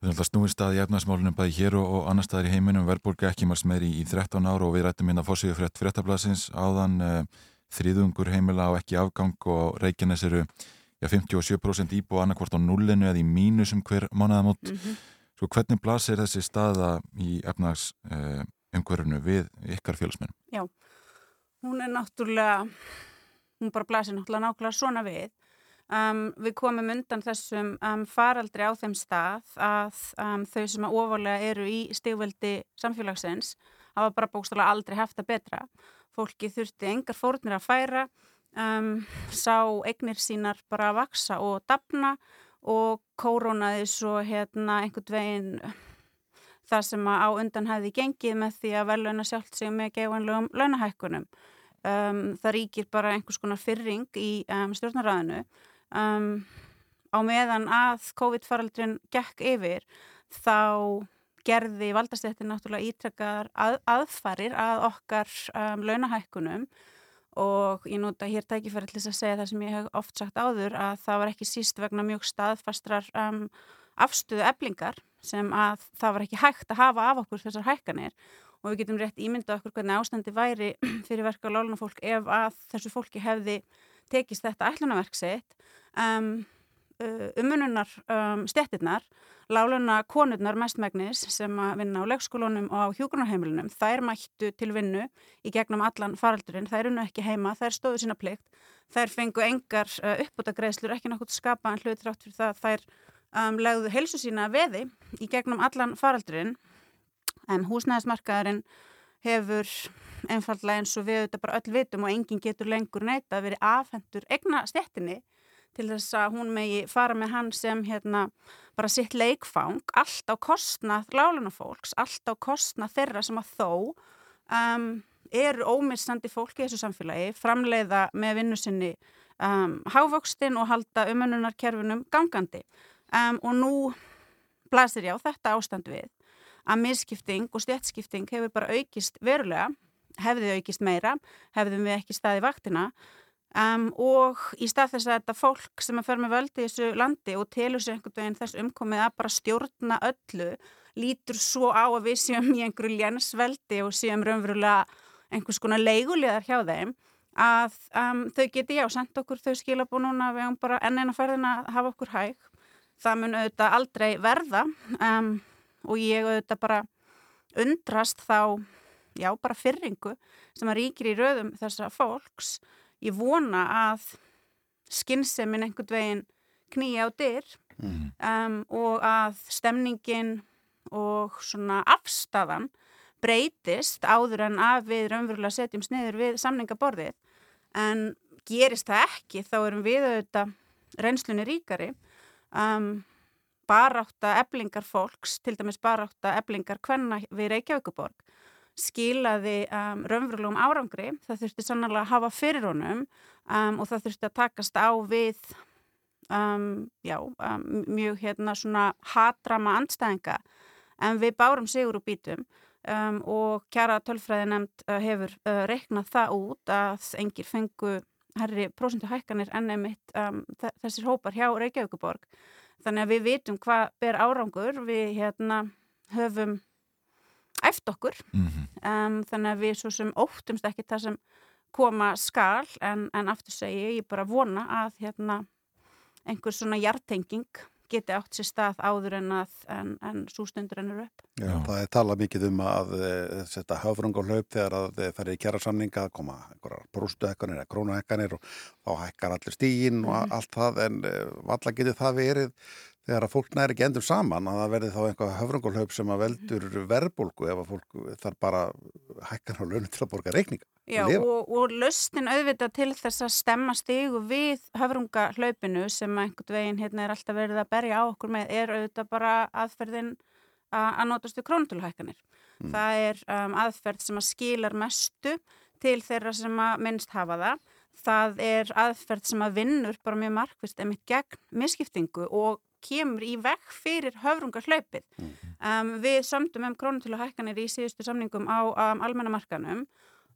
við ætlum að snúi stað í efnarsmálunum bæði hér og, og annar staðar í heiminum verðbólka ekki marst meðri í 13 ára og við rættum inn að fórsíðu frétt fréttablasins áðan uh, þrýðungur heimila á ekki afgang og Reykjanes eru já, 57% íbú annarkvort á nullinu eða í mínusum hver mánuðamót. Mm -hmm. Svo hvernig blasir þessi staða í efnars uh, umhverfunu við ykkar félagsmenn? Já Hún er náttúrulega hún bara blasir náttúrulega nákvæmlega svona við. Um, við komum undan þessum um, faraldri á þeim stað að um, þau sem að ofalega eru í stígveldi samfélagsins hafa bara bókstala aldrei haft að betra. Fólki þurfti engar fórnir að færa, um, sá eignir sínar bara að vaksa og dapna og kórónaði svo hérna einhvern veginn það sem að á undan hefði gengið með því að veluna sjálft sig með gefanlegum launahækkunum. Um, það ríkir bara einhvers konar fyrring í um, stjórnaræðinu um, á meðan að COVID-faraldrin gekk yfir þá gerði valdastættin náttúrulega ítrekkar að, aðfarir að okkar um, launahækkunum. Og ég nota hér tækifæri til þess að segja það sem ég hef oft sagt áður að það var ekki síst vegna mjög staðfastrar um, afstöðu eblingar sem að það var ekki hægt að hafa af okkur þessar hækkanir. Og við getum rétt ímyndað okkur hvernig ástandi væri fyrir verka láluna fólk ef að þessu fólki hefði tekist þetta ætlunaverk sitt. Um, umununar um, stettirnar láluna konurnar mestmægnis sem að vinna á leikskólunum og á hjókunarheimilunum þær mættu til vinnu í gegnum allan faraldurinn, þær unnu ekki heima þær stóðu sína plikt, þær fengu engar uh, uppbúta greiðslur, ekki náttúrulega skapa en hlut rátt fyrir það. Þær um, legðu helsu sína veði í gegnum allan faraldurinn. En húsnæðismarkaðurinn hefur einfallega eins og við þetta bara öll vitum og enginn getur lengur neyta að veri afhendur egna stettinni til þess að hún megi fara með hann sem hérna bara sitt leikfang. Allt á kostnað lálunafólks, allt á kostnað þeirra sem að þó um, eru ómissandi fólki í þessu samfélagi, framleiða með vinnu sinni um, hávöxtin og halda umönnunarkerfinum gangandi um, og nú blasir ég á þetta ástand við að misskipting og stjætskipting hefur bara aukist verulega, hefði aukist meira, hefðum við ekki staði vaktina um, og í stað þess að þetta fólk sem að fer með völdi í þessu landi og telur sér einhvern veginn þess umkomið að bara stjórna öllu, lítur svo á að við séum í einhverju lénsveldi og séum raunverulega einhvers konar leigulegar hjá þeim að um, þau geti já, sendt okkur þau skilabú núna við höfum bara enn eina ferðina að hafa okkur hæg. Það mun auðvitað aldrei verða um, og ég auðvitað bara undrast þá, já, bara fyrringu sem að ríkir í röðum þessara fólks. Ég vona að skynnsemin einhvern veginn knýja á dyr Mhm. um, og að stemningin og svona afstafan breytist áður en að við raunverulega setjum sniður við samningaborðið en gerist það ekki þá erum við auðvitað reynslunni ríkari um, barátta eblingar fólks, til dæmis barátta eblingar hvenna við Reykjavíkuborg skilaði um, raunverulegum árangri, það þurfti sannlega að hafa fyrir honum um, og það þurfti að takast á við já, mjög hérna svona hatrama andstæðinga. En við bárum sigur úr bítum um, og kjara tölfræði nefnd uh, hefur uh, reiknað það út að engir fengu herri prósentu hækkanir enn einmitt um, þessir hópar hjá Reykjavíkuborg þannig að við vitum hvað ber árangur. Við hérna höfum eftir okkur. Mhm. um, þannig að við svo sem óttumst ekki það sem koma skal. En, en aftur segi ég bara vona að hérna einhver svona hjartenging geti átt sér stað áður en að en, en svo stundur ennur upp Já, það er talað mikið um að e, setja höfrung á hlaup þegar að það er í kjæra samninga að koma einhverjar brústuhekkanir eða krónuhekkanir og þá hækkar allir stígin og Mhm. allt það en e, valla getur það verið þegar að fólk næri ekki endur saman að það verði þá einhvað höfrungulhaup sem að veldur verðbólgu ef að fólk þarf bara hækkan á launum til að borga reikninga. Já, og, og löstin auðvitað til þess að stemma stigu við höfrungahlaupinu sem einhvern veginn hérna er alltaf verið að berja á okkur með er auðvitað bara aðferðin að notast við krónutulhækkanir. Mm. Það er um, aðferð sem að skilar mestu til þeirra sem að minnst hafa það. Það er aðferð sem að vinnur bara mjög markvist emitt gegn misskiptingu og kemur í vekk fyrir höfrungahlaupið. Um, við samtum um krónutöluhækkanir í síðustu samningum á um, almennamarkanum.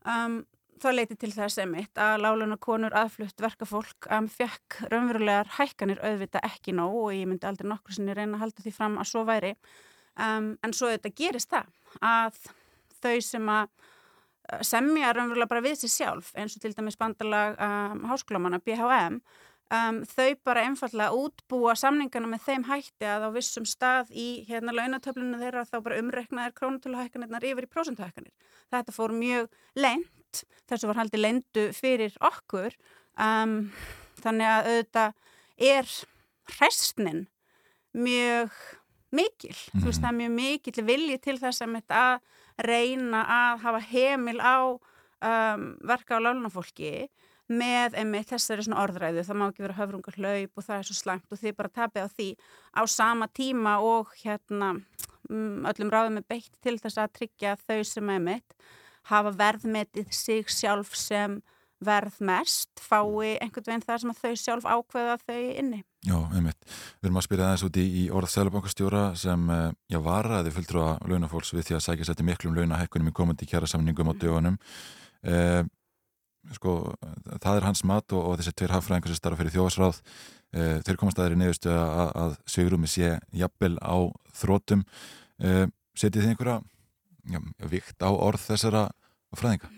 Um, það leiti til þess emitt að láluna konur aðflutt verkafólk um, fekk raunverulegar hækkanir auðvita ekki nóg og ég myndi aldrei nokkur sinni reyna að halda því fram að svo væri. Um, en svo þetta gerist það að þau sem að uh, semja raunverulega bara við sér sjálf eins og til dæmis bandalag um, háskólamanna BHM um, þau bara einfallega útbúa samningana með þeim hætti að á vissum stað í hérna launatöflunum þeirra þá bara umreknaðir krónutöluhækkanirnar yfir í prósentuhækkanir. Þetta fór mjög leint, þessu var haldið leindu fyrir okkur um, þannig að auðvitað er hræstnin mjög mikil, þú veist það er mjög mikil vilji til þess að, að reyna að hafa heimil á um, verka á lálunafólki með einmitt þessari svona orðræðu það má ekki vera höfrungar hlaup og það er svo slæmt og þið bara tapið á því á sama tíma og hérna mm, öllum ráðum er beitt til þess að tryggja þau sem einmitt hafa verðmetið sig sjálf sem verð mest fái einhvern veginn þar sem að þau sjálf ákveða þau inni. Já, einmitt. Við erum að spyrja aðeins út í, í orð Sælabankastjóra sem eh, já, varaði fulltrúa launafólks við því að sækja sætti miklum launahekkunum í komandi kjæra samningum á dögunum. Eh, sko, það er hans mat og, og þessi tveir hafðfræðingar sem starfa fyrir þjóðsráð eh, þeir komast aðeins í nefnustu að, að Sigrumi sé jafnvel á þrótum. Eh, setið þið einhverja já, vikt á orð þessara fræðinga?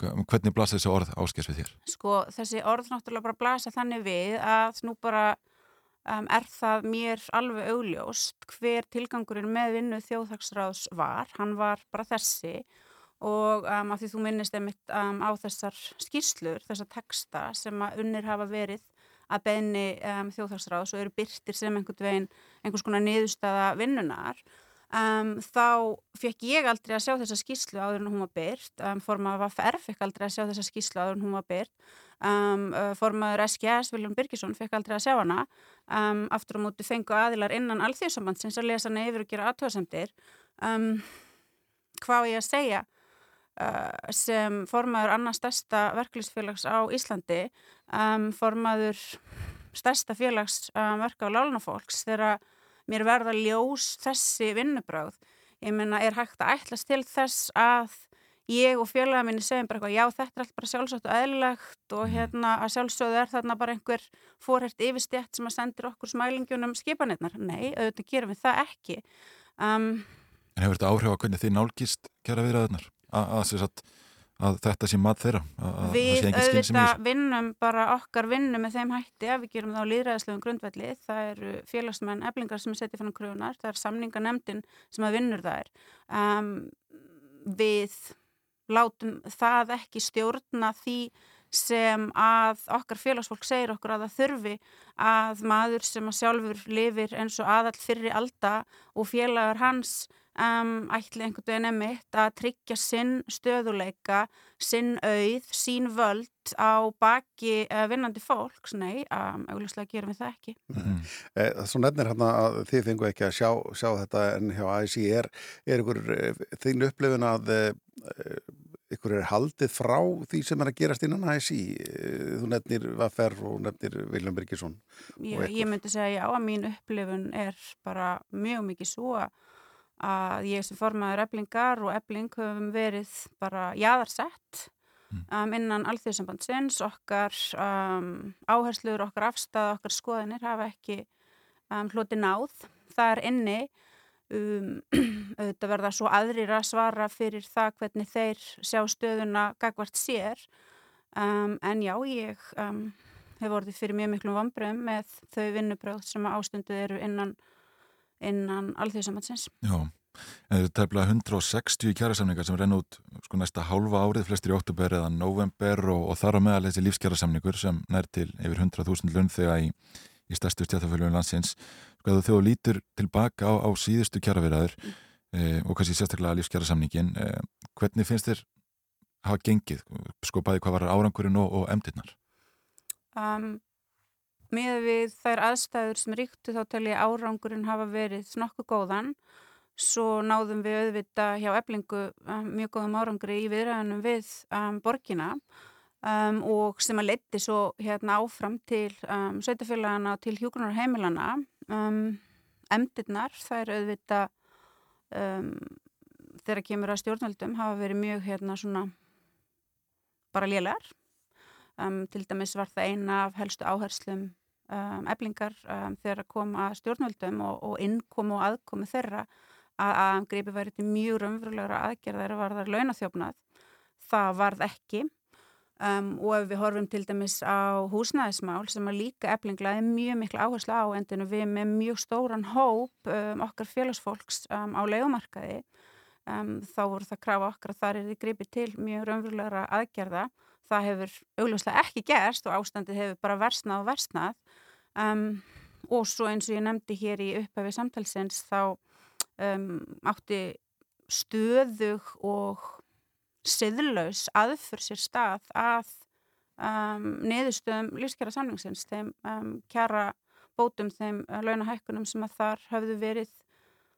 Hvernig blasa þessi orð áskers við þér? Sko þessi orð náttúrulega bara blasa þannig við að nú bara um, er það mér alveg augljóst hver tilgangurinn með vinnu þjóðhagsráðs var. Hann var bara þessi og um, af því þú minnist einmitt um, á þessar skýrslur, þessar texta sem að unnir hafa verið að beðni um, þjóðhagsráðs og eru byrtir sem einhvern veginn einhvers konar niðurstaða vinnunar Um, þá fekk ég aldrei að sjá þessa skýslu áður en hún var byrt um, formaður VFR fekk aldrei að sjá þessa skýslu áður en hún var byrt um, formaður SGS, Viljón Birgisson fekk aldrei að sjá hana. Aftur á móti fengu aðilar innan alþjóðsambandsins að lesa hana yfir og gera aðtöðasemdir hvað ég að segja sem formaður annars stærsta verkefliðsfélags á Íslandi formaður stærsta félags verka á lálunafólks þegar mér verða ljós þessi vinnubráð. Ég menna, er hægt að ætlas til þess að ég og félaga minni segjum bara eitthvað, já þetta er allt bara sjálfsagt og eðlilegt og hérna að sjálfsögðu er þarna bara einhver fórhært yfirstjætt sem að sendir okkur smælingjunum skipanirnar. Nei, auðvitað gerum við það ekki. Um, en hefur þetta áhrif að hvernig þið nálgist kjara viðraðunar? Að, að, að, þetta sé mat þeirra Við auðvitað vinnum bara okkar vinnum með þeim hætti að við gerum það á líðræðislegum grundvelli. Það eru félagsmenn eblingar sem er setið fann kröunar, það er samninganemdin sem að vinnur það er um, við látum það ekki stjórna því sem að okkar félagsfólk segir okkur að það þurfi að maður sem að sjálfur lifir eins og aðall fyrir alda og félagar hans um, ætli einhvern veginn emitt að tryggja sinn stöðuleika, sinn auð, sín völd á baki uh, vinnandi fólks, nei, um, augljóslega gerum við það ekki. Mm -hmm. eh, Svo nefnir hérna að þið fengu ekki að sjá, sjá þetta en hjá AIC er, er ykkur eh, þín upplifun að eh, ykkur er haldið frá því sem er að gerast innan ASI þú nefnir Vaffer og nefnir Viljum Birgisson ég, ég myndi segja já að mín upplifun er bara mjög mikið svo að ég sem formaður eblingar og ebling höfum verið bara jáðarsett mm. um, innan alþjóðsambandsins, okkar um, áherslur, okkar afstæð, okkar skoðinir hafa ekki um, hloti náð. Það er inni, um, auðvitað verða svo aðrir að svara fyrir það hvernig þeir sjá stöðuna gagvart sér, um, en já, ég um, hef vorið fyrir mjög miklum vambröðum með þau vinnubröð sem ástundu eru innan innan alþjóðsamhansins. Já, en þetta er tæmlega 160 kjærasamningar sem renn út sko næsta hálfa árið, flestir í oktober eða november og, og þar á meðal þessi lífskjærasamningur sem nær til yfir 100.000 lönnþega í, í stærstu stjæðafölunum landsins. Sko að þú lítur tilbaka á, á síðustu kjæraveraður mm. eh, og kannski sérstaklega lífskjærasamningin, eh, hvernig finnst þér hafa gengið, sko bæði hvað var árangurinn og, og emdirnar? Um, með við þær aðstæður sem ríktu þá tel ég árangurinn hafa verið nokkuð góðan svo náðum við auðvita hjá eblingu um, mjög góðum árangri í viðræðanum við um, borgina um, og sem að leti svo hérna áfram til um, sveitafélagana og til hjókunar heimilana emdirnar þær auðvita um, þegar kemur að stjórnvöldum hafa verið mjög hérna svona bara lélegar. Um, til dæmis var það eina af helstu áherslum um, eblingar um, þegar að koma stjórnvöldum og, og innkomu og aðkomu þeirra að, að greipi væri til mjög raunverulegra aðgerðar að varðar launathjófnað. Það varð ekki um, og ef við horfum til dæmis á húsnæðismál sem að líka eblinglaði mjög miklu áherslu á endinu við með mjög stóran hóp um, okkar félagsfólks um, á legumarkaði um, þá voru það krafa okkar að þar er þið gripið til mjög raunverulegra aðgerða. Það hefur augljóslega ekki gerst og ástandið hefur bara versnað og versnað um, og svo eins og ég nefndi hér í upphæfi samtalsins þá átti stöðug og siðlaus aðfyr sér stað að um, niðurstöðum lífskjara samlingsins, þeim um, kjara bótum, þeim uh, launahækkunum sem að þar höfðu verið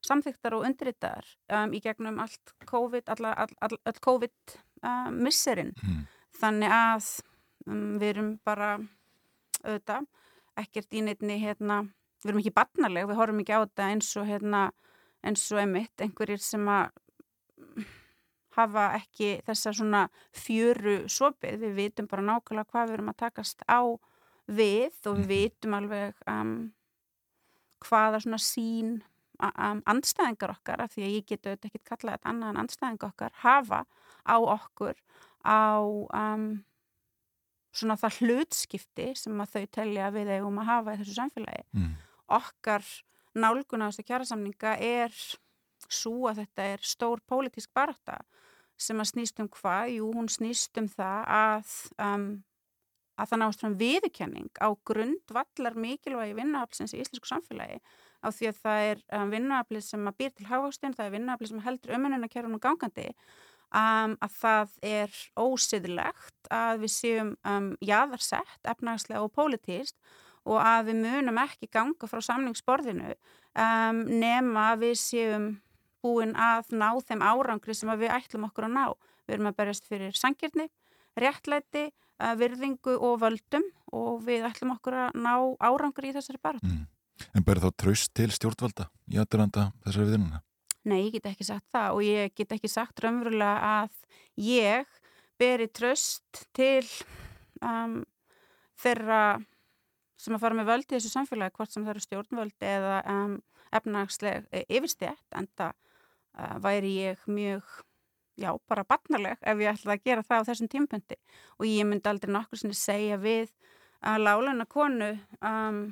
samþyktar og undirritaðar um, í gegnum allt COVID, alla, all, all, all COVID uh, misserinn. Mm. Þannig að um, við erum bara auðvitað, ekkert í neittni hérna, við erum ekki barnaleg, við horfum ekki á þetta eins og hérna, eins og emitt, einhverjir sem að hafa ekki þessa svona fjöru sopið, við vitum bara nákvæmlega hvað við erum að takast á við og við vitum alveg um, hvaða svona sín um, andstæðingar okkar, af því að ég geta auðvitað ekki kallað þetta annað en andstæðingar okkar hafa á okkur á um, svona það hlutskipti sem að þau telja við eigum að hafa í þessu samfélagi. Mm. Okkar nálgun á þessu kjærasamninga er svo að þetta er stór pólitísk barátta sem að snýst um hvað? Jú, hún snýst um það að, um, að það náast fram viðurkenning á grundvallar mikilvægi vinnuaflsins í íslensku samfélagi á því að það er um, vinnuaflið sem að býr til hafástin, það er vinnuaflið sem heldur ömununa kjærunum gangandi um, að það er ósiðlegt að við séum um, jaðarsett, efnagslega og pólitíst og að við munum ekki ganga frá samningsborðinu um, nema að við séum búin að ná þeim árangri sem við ætlum okkur að ná. Við erum að berjast fyrir sangirni, réttlæti, uh, virðingu og völdum og við ætlum okkur að ná árangri í þessari barð. Mm. En ber þá tröst til stjórnvalda í aðduranda þessari viðnuna? Nei, ég get ekki sagt það og ég get ekki sagt raunverulega að ég beri tröst til um, þeirra sem að fara með völdi í þessu samfélagi, hvort sem það eru stjórnvöldi eða um, efnagsleg yfirstjætt, en það væri ég mjög, já, bara barnaleg ef ég ætlaði að gera það á þessum tímpundi og ég myndi aldrei nokkur sinni segja við að láluna konu um,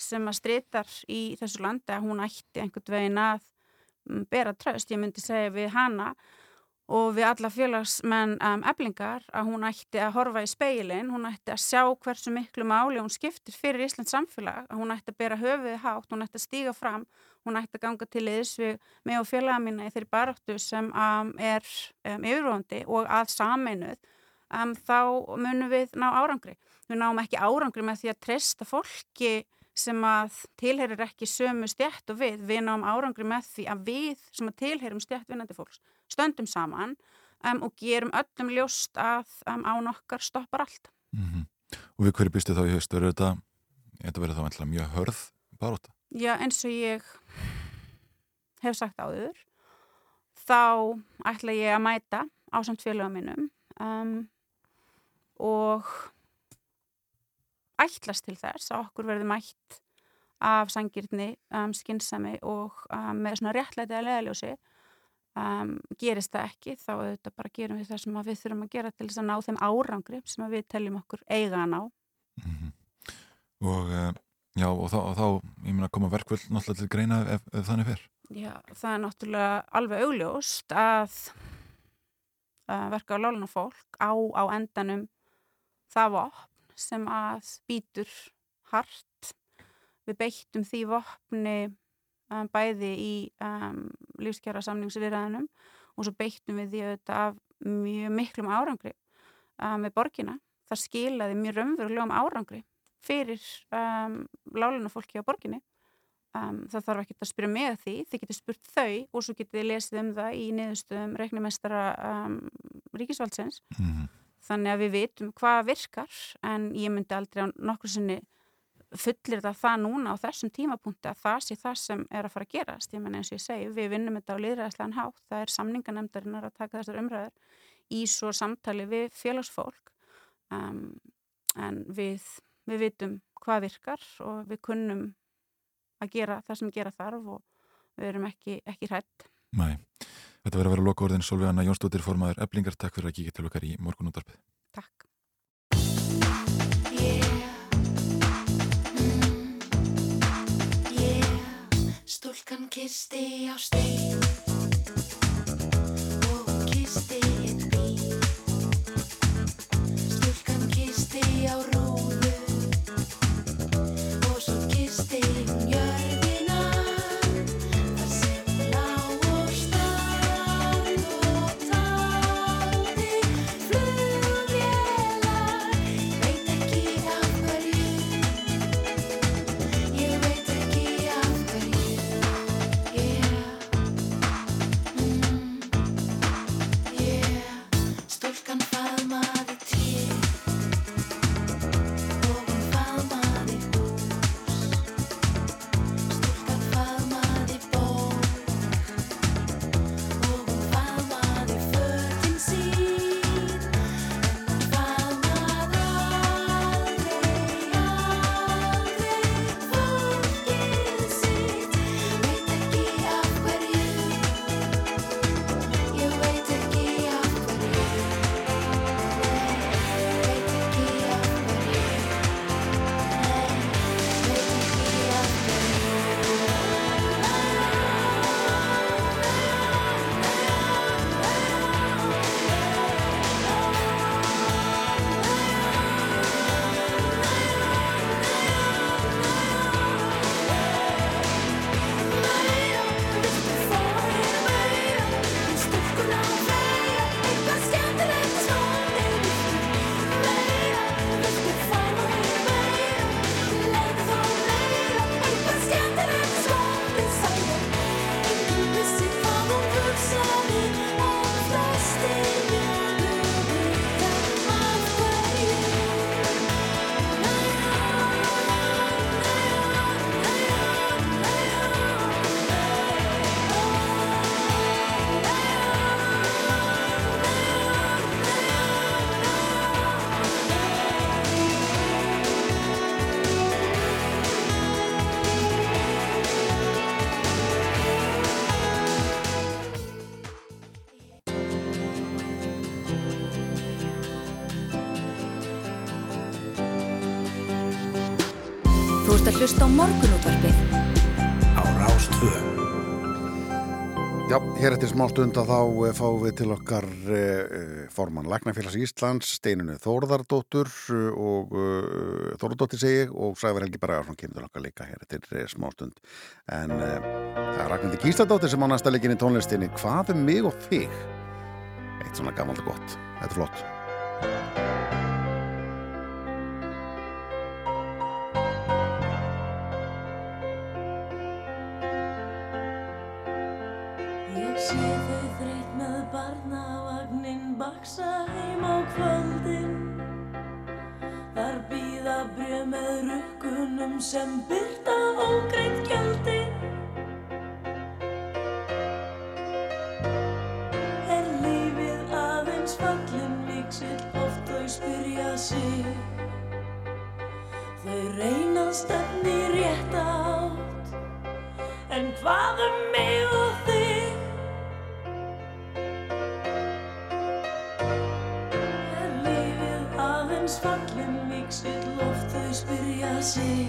sem að strítar í þessu landi að hún ætti einhvern veginn að um, bera tröst, ég myndi segja við hana og við alla félagsmenn um, eblingar að hún ætti að horfa í speilin, hún ætti að sjá hversu miklu máli hún skiptir fyrir Íslands samfélag, að hún ætti að bera höfuði hátt, hún ætti að stíga fram, hún ætti að ganga til liðs við mig og félaga mína í þeirri baráttu sem um, er um, yfirvöndi og að sameinuð, um, þá munum við ná árangri. Við náum ekki árangri með því að treysta fólki sem að tilherir ekki sömu stjætt og við, við náum árangri með því að við sem að tilherum stjætt vinnandi fólks stöndum saman um, og gerum öllum ljóst að um, án okkar stoppar allt. Mm -hmm. Og við hverju býstu þá í haust? Verður þetta, verður þá mjög hörð baróta? Já, eins og ég hef sagt áður, þá ætla ég að mæta á samt félagum minnum um, og ætlast til þess að okkur verði mætt af sangirni, um, skinnsami og um, með svona réttlætið að leðaljósi um, gerist það ekki þá auðvitað bara gerum við það sem við þurfum að gera til þess að ná þeim árangri sem við teljum okkur eiga að ná mm -hmm. Og uh, já og þá, og þá ég meina koma verkvöld náttúrulega til greina ef, ef þannig fer. Já, það er náttúrulega alveg augljóst að, að verka á láluna fólk á, á endanum það vopn sem að býtur hart. Við beittum því vopni um, bæði í um, lífskjara samningsviðræðinum og svo beittum við því auðvitað af mjög miklum árangri um, með borgina. Það skilaði mjög raunverulegum árangri fyrir um, láluna fólki á borginni. Um, það þarf ekki að spyrja með því, þið getur spurt þau og svo getur þið lesið um það í niðurstöðum reiknumestara um, ríkisvaldsins. mm -hmm. Þannig að við vitum hvað virkar en ég myndi aldrei á nokkur sinni fullir það það núna á þessum tímapunkti að það sé það sem er að fara að gerast ég menn eins og ég segi, við vinnum þetta á liðræðislegan hátt það er samninganemdarinnar að taka þessar umræður í svo samtali við félagsfólk um, en við, við vitum hvað virkar og við kunnum að gera það sem gera þarf og við erum ekki, ekki hrætt Nei, þetta verður að vera loka orðin Solveig Anna Jónsdóttir formaður Eblingar, takk fyrir að kíkja til okkar í morgunúndarpið Takk. Stúlkan kisti á stein morgunútvarpið. Á Rástvö. Já, hér eftir smá stund að þá eh, fáum við til okkar uh, formann Læknafélags Íslands, Steinunu Þórðardóttur uh, og uh, Þórðardóttir segi og Sævar Helgi Bragarsson kemur til okkar líka hér eftir uh, smá stund. En það er Ragnandi Gísladóttir sem á næsta leikin í tónlistinni. Hvað er mig og þig? Eitt svona gammalt og gott. Þetta er flott. Sé þau þreytt með barnavagnin baksa heim á kvöldin? Þar býða brjöð með rukkunum sem byrta ógreitt gjöldin Er lífið aðeins fallin miksill oft þau spyrja sig? Þau reyna stefni rétt átt. En hvað um mig og þig? Fallin miksill oft þau spyrja sig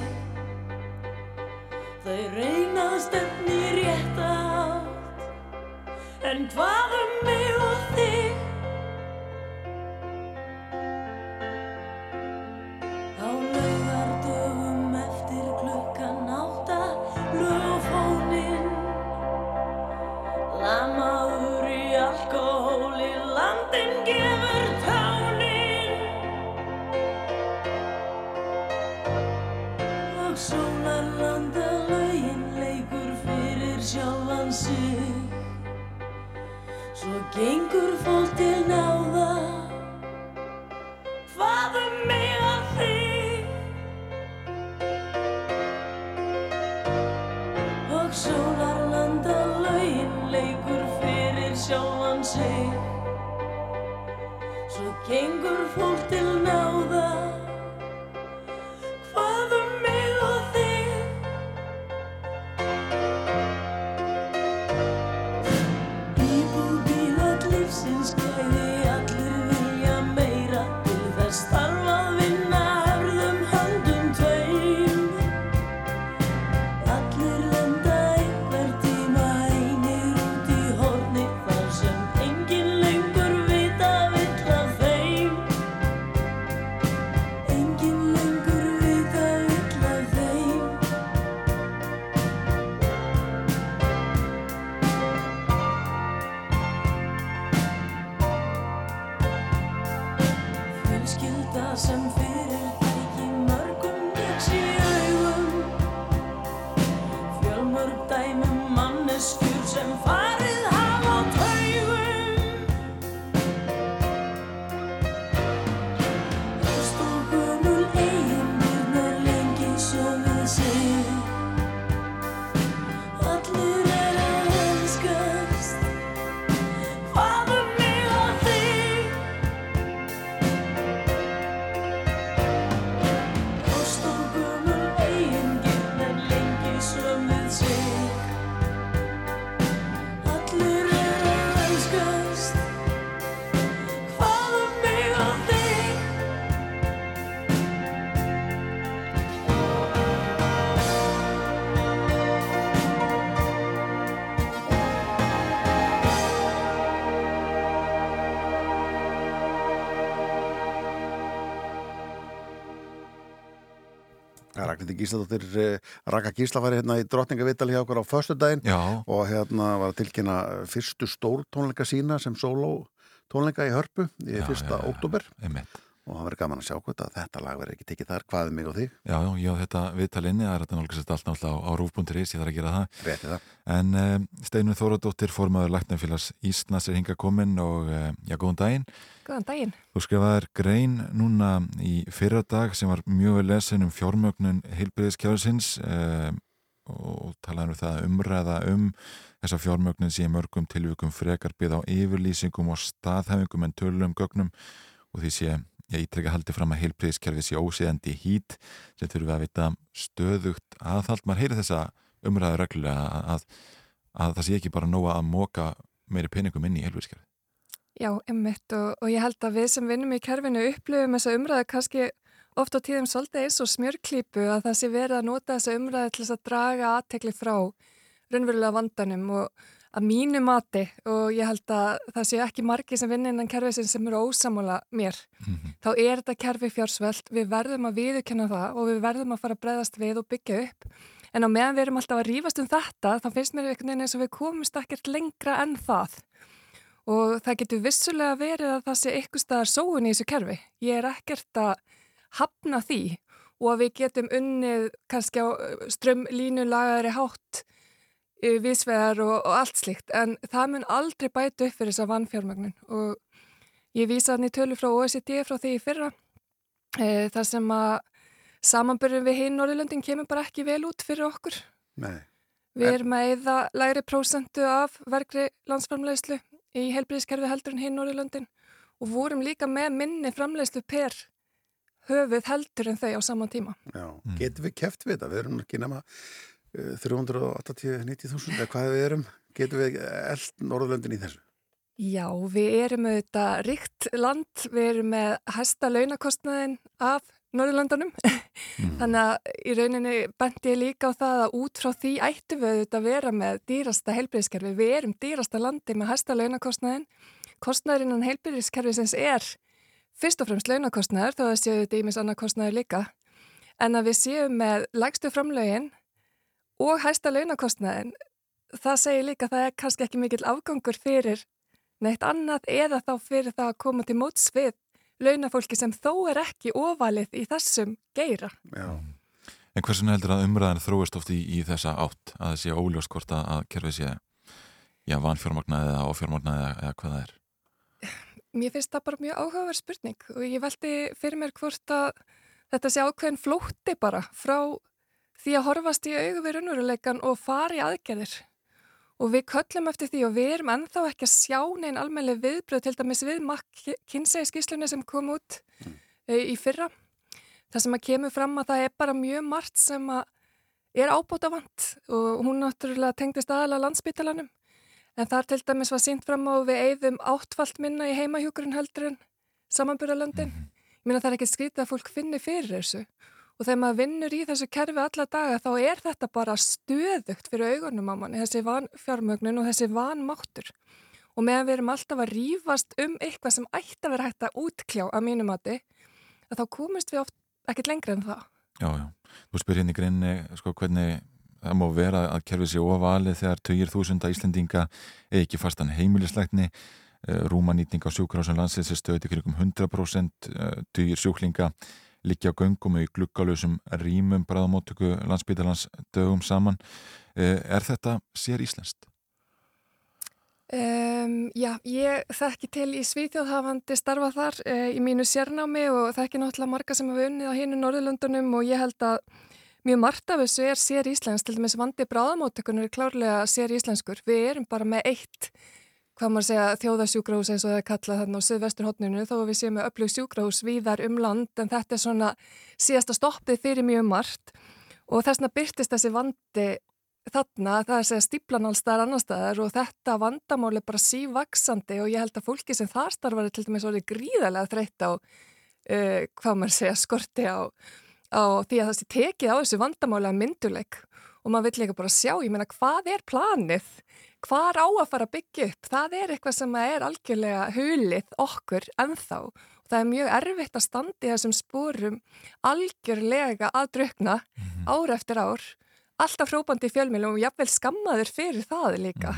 Þau reyna að stefni rétt átt En hvað um mig og þig? Gengur fólk til náða Hvað um mig að þig? Og sólarlanda lögin leikur fyrir sjálfan sig Svo gengur fólk til náða Ragnhildi Gísladóttir uh, Raka Gísla færi hérna í drottningavitali hjá okkur á föstudaginn Já. og hérna var tilkynna fyrstu stór tónleika sína sem sóló tónleika í hörpu í Já, fyrsta já, óttúber einmitt. Og það verður gaman að sjá hvort að þetta lag verður ekki tekið þar hvað er mig og þig Já, já, ég á þetta viðtalinni, það er þetta nálgast allt náttúrulega á, á rúf.is, ég þarf að gera það. Rétti það. En um, Steinun Þóradóttir, formaður Læknafélags Íslands er hinga komin og um, já, góðan daginn. Góðan daginn. Þú skrifaðir grein núna í fyrra dag sem var mjög vel lesin um fjármögnun heilbriðiskjárasins um, og talaður um það að umræða um þessa fjármögnun sem mörgum tilvíkum frekar byggð á yfirlýsingum og staðhæfingum en tölum gögnum og því sé ég ítrekka haldi fram að heilbriðiskerfi sé ósíðandi hít sem þurfum að vita stöðugt aðhald. Maður heyri þessa umræðu reglulega að, að, að það sé ekki bara nóga að móka meiri peningum inn í heilbriðiskerfi. Já, emmitt og, og ég held að við sem vinnum í kerfinu upplifum þessa umræðu kannski oft á tíðum svolítið eins og smjörklípu að það sé verið að nota þessa umræði til þess að draga aðtekli frá raunverulega vandanum og að mínu mati og ég held að það sé ekki margi sem vinna innan kerfisinn sem eru ósamála mér. Þá er þetta kerfi fjársvelt, við verðum að viðurkenna það og við verðum að fara að breyðast við og byggja upp. En á meðan við erum alltaf að rífast um þetta, þá finnst mér einhvern veginn eins og við komumst ekkert lengra en það. Og það getur vissulega verið að það sé eitthvað staðar sóun í þessu kerfi. Ég er ekkert að hafna því og að við getum unnið kannski á strömlínu lagari hátt viðsvegar og, og allt slikt en það mun aldrei bæta upp fyrir þessa vannfjármögnun og ég vísa hann í tölu frá OECD frá því í fyrra e, þar sem að samanbyrjum við hinn Norðurlöndin kemur bara ekki vel út fyrir okkur. Nei. Við erum að eða læri prósentu af verkri landsframlegslu í helbriðskerfi heldur en hinn Norðurlöndin og vorum líka með minni framlegslu per höfuð heldur en þau á saman tíma. Já, getum við keft við þetta? Við erum ekki nema 380-90.000 eða hvað við erum? Getum við eld Norðurlöndin í þessu? Já, við erum auðvitað ríkt land, við erum með hæsta launakostnaðin af Norðurlandunum. Þannig að í rauninni bendi ég líka á það að út frá því ættum við auðvitað að vera með dýrasta heilbyrðiskerfi. Við erum dýrasta landi með hæsta launakostnaðin. Kostnaðurinnan heilbyrðiskerfisins er fyrst og fremst launakostnaður, þó að séu þetta ímis annað kostnaður líka. En að við séum með lægstu framlögin og hæsta launakostnaðin, það segir líka að það er kannski ekki mikill afgangur fyrir neitt annað eða þá fyrir það að koma til móts við launafólki sem þó er ekki ofalið í þessum geira. Já. En hversun heldur að umræðan þróist oft í, í þessa átt að óljóst hvort að, kerfið sé já, vanfjármagnaði eða ofjármagnaði eða, eða hvað það er? Mér finnst það bara mjög áhugaverð spurning og ég veldi fyrir mér hvort að þetta sé ákveðin flótti bara frá því að horfast í augu við raunveruleikan og fara í aðgerðir. Og við köllum eftir því og við erum ennþá ekki að sjá neinn almennileg viðbröð til dæmis við McKinsey skýslunni sem kom út mm. í fyrra. Það sem að kemur fram að það er bara mjög margt sem að er ábúta vant og hún náttúrulega tengdist aðalega landsbytalanum. En þar til dæmis var sínt fram á við eigðum áttfalt minna í heimahjókurinn heldur en samanbyrjalöndin. Ég minna það er ekki skrítið að fólk finni fyrir þessu og þegar maður vinnur í þessu kerfi alla daga þá er þetta bara stöðugt fyrir augunum á manni, þessi vanfjármögnun og þessi vanmáttur og meðan við erum alltaf að rýfast um eitthvað sem ætti að vera hægt að útkljá að mínum mati, að þá komist við oft ekkert lengra en það. Já, já. Þú spyr hérna í grinni, sko, hvernig það má vera að kerfið sér ofavalið þegar 20.000 Íslendinga eða ekki fastan heimilisleikni rúma nýtning á sjúkrásum landsins er stöðið kringum 100% dugir sjúklinga liggja á göngum og í gluggalösum rýmum bræðamóttöku landsbytalans dögum saman. Er þetta sér íslenskt? Um, já, ég þekki til í Svíþjóðhafandi starfa þar uh, í mínu sérnámi og þekki náttúrulega marga sem hafa unnið á hinu Norðurlöndunum og ég held að mjög margt af þessu er sér íslensk, til dæmis vandi bráðamóttökunar er klárlega sér íslenskur. Við erum bara með eitt hvað maður segja, þjóðasjúkrahús eins og það er kallað þarna á Suðvesturhóttninu þó að við séum með öflug sjúkrahús víðar um land en þetta er svona síðasta stoppið fyrir mjög margt. Og þessna byrtist þessi vandi þarna, það er segja stíplan alls staðar annar staðar og þetta vandamál er bara sívaksandi og ég held að fólki sem þar starfar er til dæmis orðið gríðarlega þreytt á uh, hvað maður segja skorti á, á því að það sé tekið á þessu vandamála mynduleik og maður vill líka bara sjá, ég meina hvað er planið? Hvar á að fara að byggja upp, það er eitthvað sem er algjörlega hulið okkur ennþá. Og það er mjög erfitt að standi þessum spórum algjörlega að drukna ár eftir ár, alltaf hrópandi í fjölmjölum og jafnvel skammaður fyrir það líka.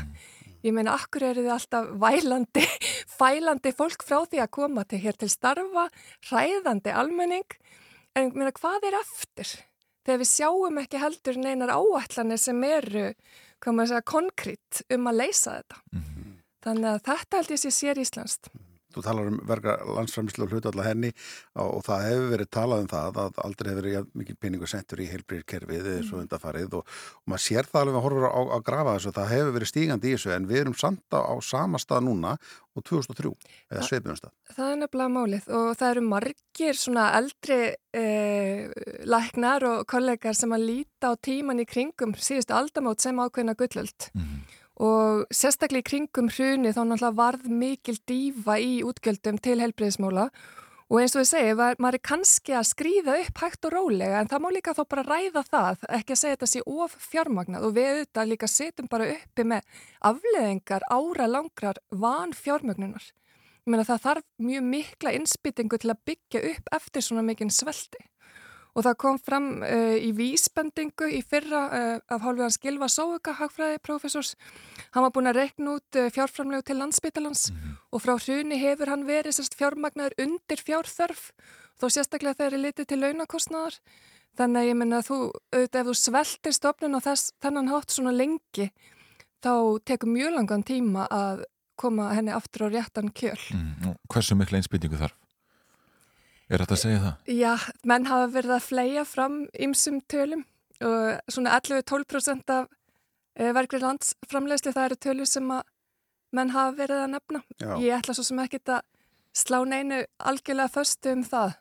Ég meina, akkur eru þið alltaf vælandi, fælandi fólk frá því að koma til hér til starfa, hræðandi almenning, en meina, hvað er eftir? Þegar við sjáum ekki heldur neinar áætlanir sem eru konkrétt um að leysa þetta. Mm -hmm. Þannig að þetta held ég sé sér íslenskt. Þú talar um verka landsframslu og hlutu allar henni og það hefur verið talað um það að aldrei hefur verið mikið peningu sentur í heilbríðkerfið eða svo undarfarið og, og maður sér það alveg að horfa á að grafa þessu það hefur verið stígandi í þessu en við erum samt á, sama stað núna og 2003 eða sveipjum stað. Það er nefnilega málið og það eru margir svona eldri eh, læknar og kollegar sem að líta á tíman í kringum síðustu aldamót sem ákveðna gullöld. Mm og sérstaklega í kringum hruni þá náttúrulega varð mikil dífa í útgjöldum til helbreyðismóla Og eins og ég segi, maður er kannski að skrýða upp hægt og rólega en það má líka þá bara ræða það, ekki að segja þetta sé of fjármagnað og við auðvitað líka setjum bara uppi með afleðingar ára langrar van fjármagnunar. Ég meina það þarf mjög mikla innspýtingu til að byggja upp eftir svona mikinn svelti. Og það kom fram uh, í vísbendingu í fyrra uh, af hálfiðan Skilva Sóuka, hagfræði profesors. Hann var búin að rekna út uh, fjárframlegu til landsbytalans og frá hruni hefur hann verið sérst fjármagnar undir fjárþörf þó sérstaklega þegar er litið til launakostnaðar. Þannig að ég menna að þú, auðvitað ef þú sveltir stofnun og þess, þennan hátt svona lengi þá tekur mjög langan tíma að koma henni aftur á réttan kjöl. Mm, hversu mikla einsbytningu þarf? Er þetta að segja það? Já, menn hafa verið að fleia fram ymsum tölum og svona 11-12% af uh, verkri landsframlegsli það eru tölur sem að menn hafa verið að nefna. Já. Ég ætla svo sem ekki að slá neinu algjörlega föstu um það.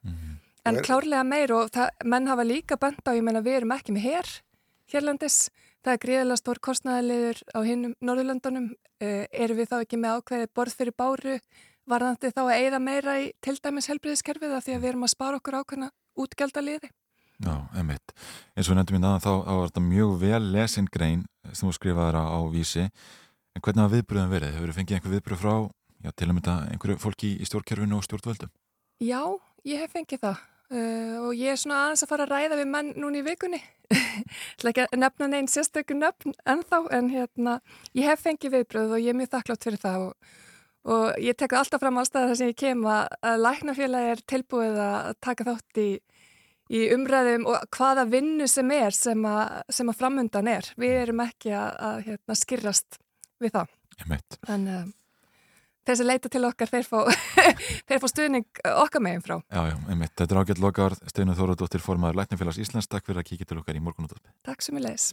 En Og er- klárlega meir og það, menn hafa líka bent á, ég menna við erum ekki með hér hérlandis. Það er gríðilega stór kostnæðaliður á hinnum Norðurlöndunum. Uh, erum við þá ekki með ákveði borð fyrir báru varðandi þá að eigða meira í til dæmis helbriðiskerfið af því að við erum að spara okkur ákveðna útgjaldaliði. Já, emitt. Eins og nefndum í naðan þá þá var þetta mjög vel lesin grein sem þú skrifaður á, á vísi. En hvernig hafa viðbröðum verið? Hefur þú fengið einhver viðbröð frá, já, til að mynda einhverju fólki í stjórnkerfinu og stjórnvöldum? Já, ég hef fengið það uh, og ég er svona aðeins að fara að ræða við menn núna í vikunni. Að nefna neinn sérstöku nöfn ennþá en hérna, ég hef fengið viðbröð og ég er mjög þakklátt fyrir það og, og ég tek það alltaf fram allstað þar sem ég kem að, læknafélagi er tilbúið að taka þátt í, í umræðum og hvaða vinnu sem er sem að, sem að framundan er. Við erum ekki að, að hérna, skirrast við það. Emitt. Þannig að þeir sem leita til okkar, þeir fá, þeir fá stuðning okkar meginn frá. Já, já, emitt. Þetta er ágætt lokaður Steinu Þóradóttir formaður Læknafélags Íslands. Takk fyrir að kíkja til okkar í morgunúttarpi. Takk sem ég leis.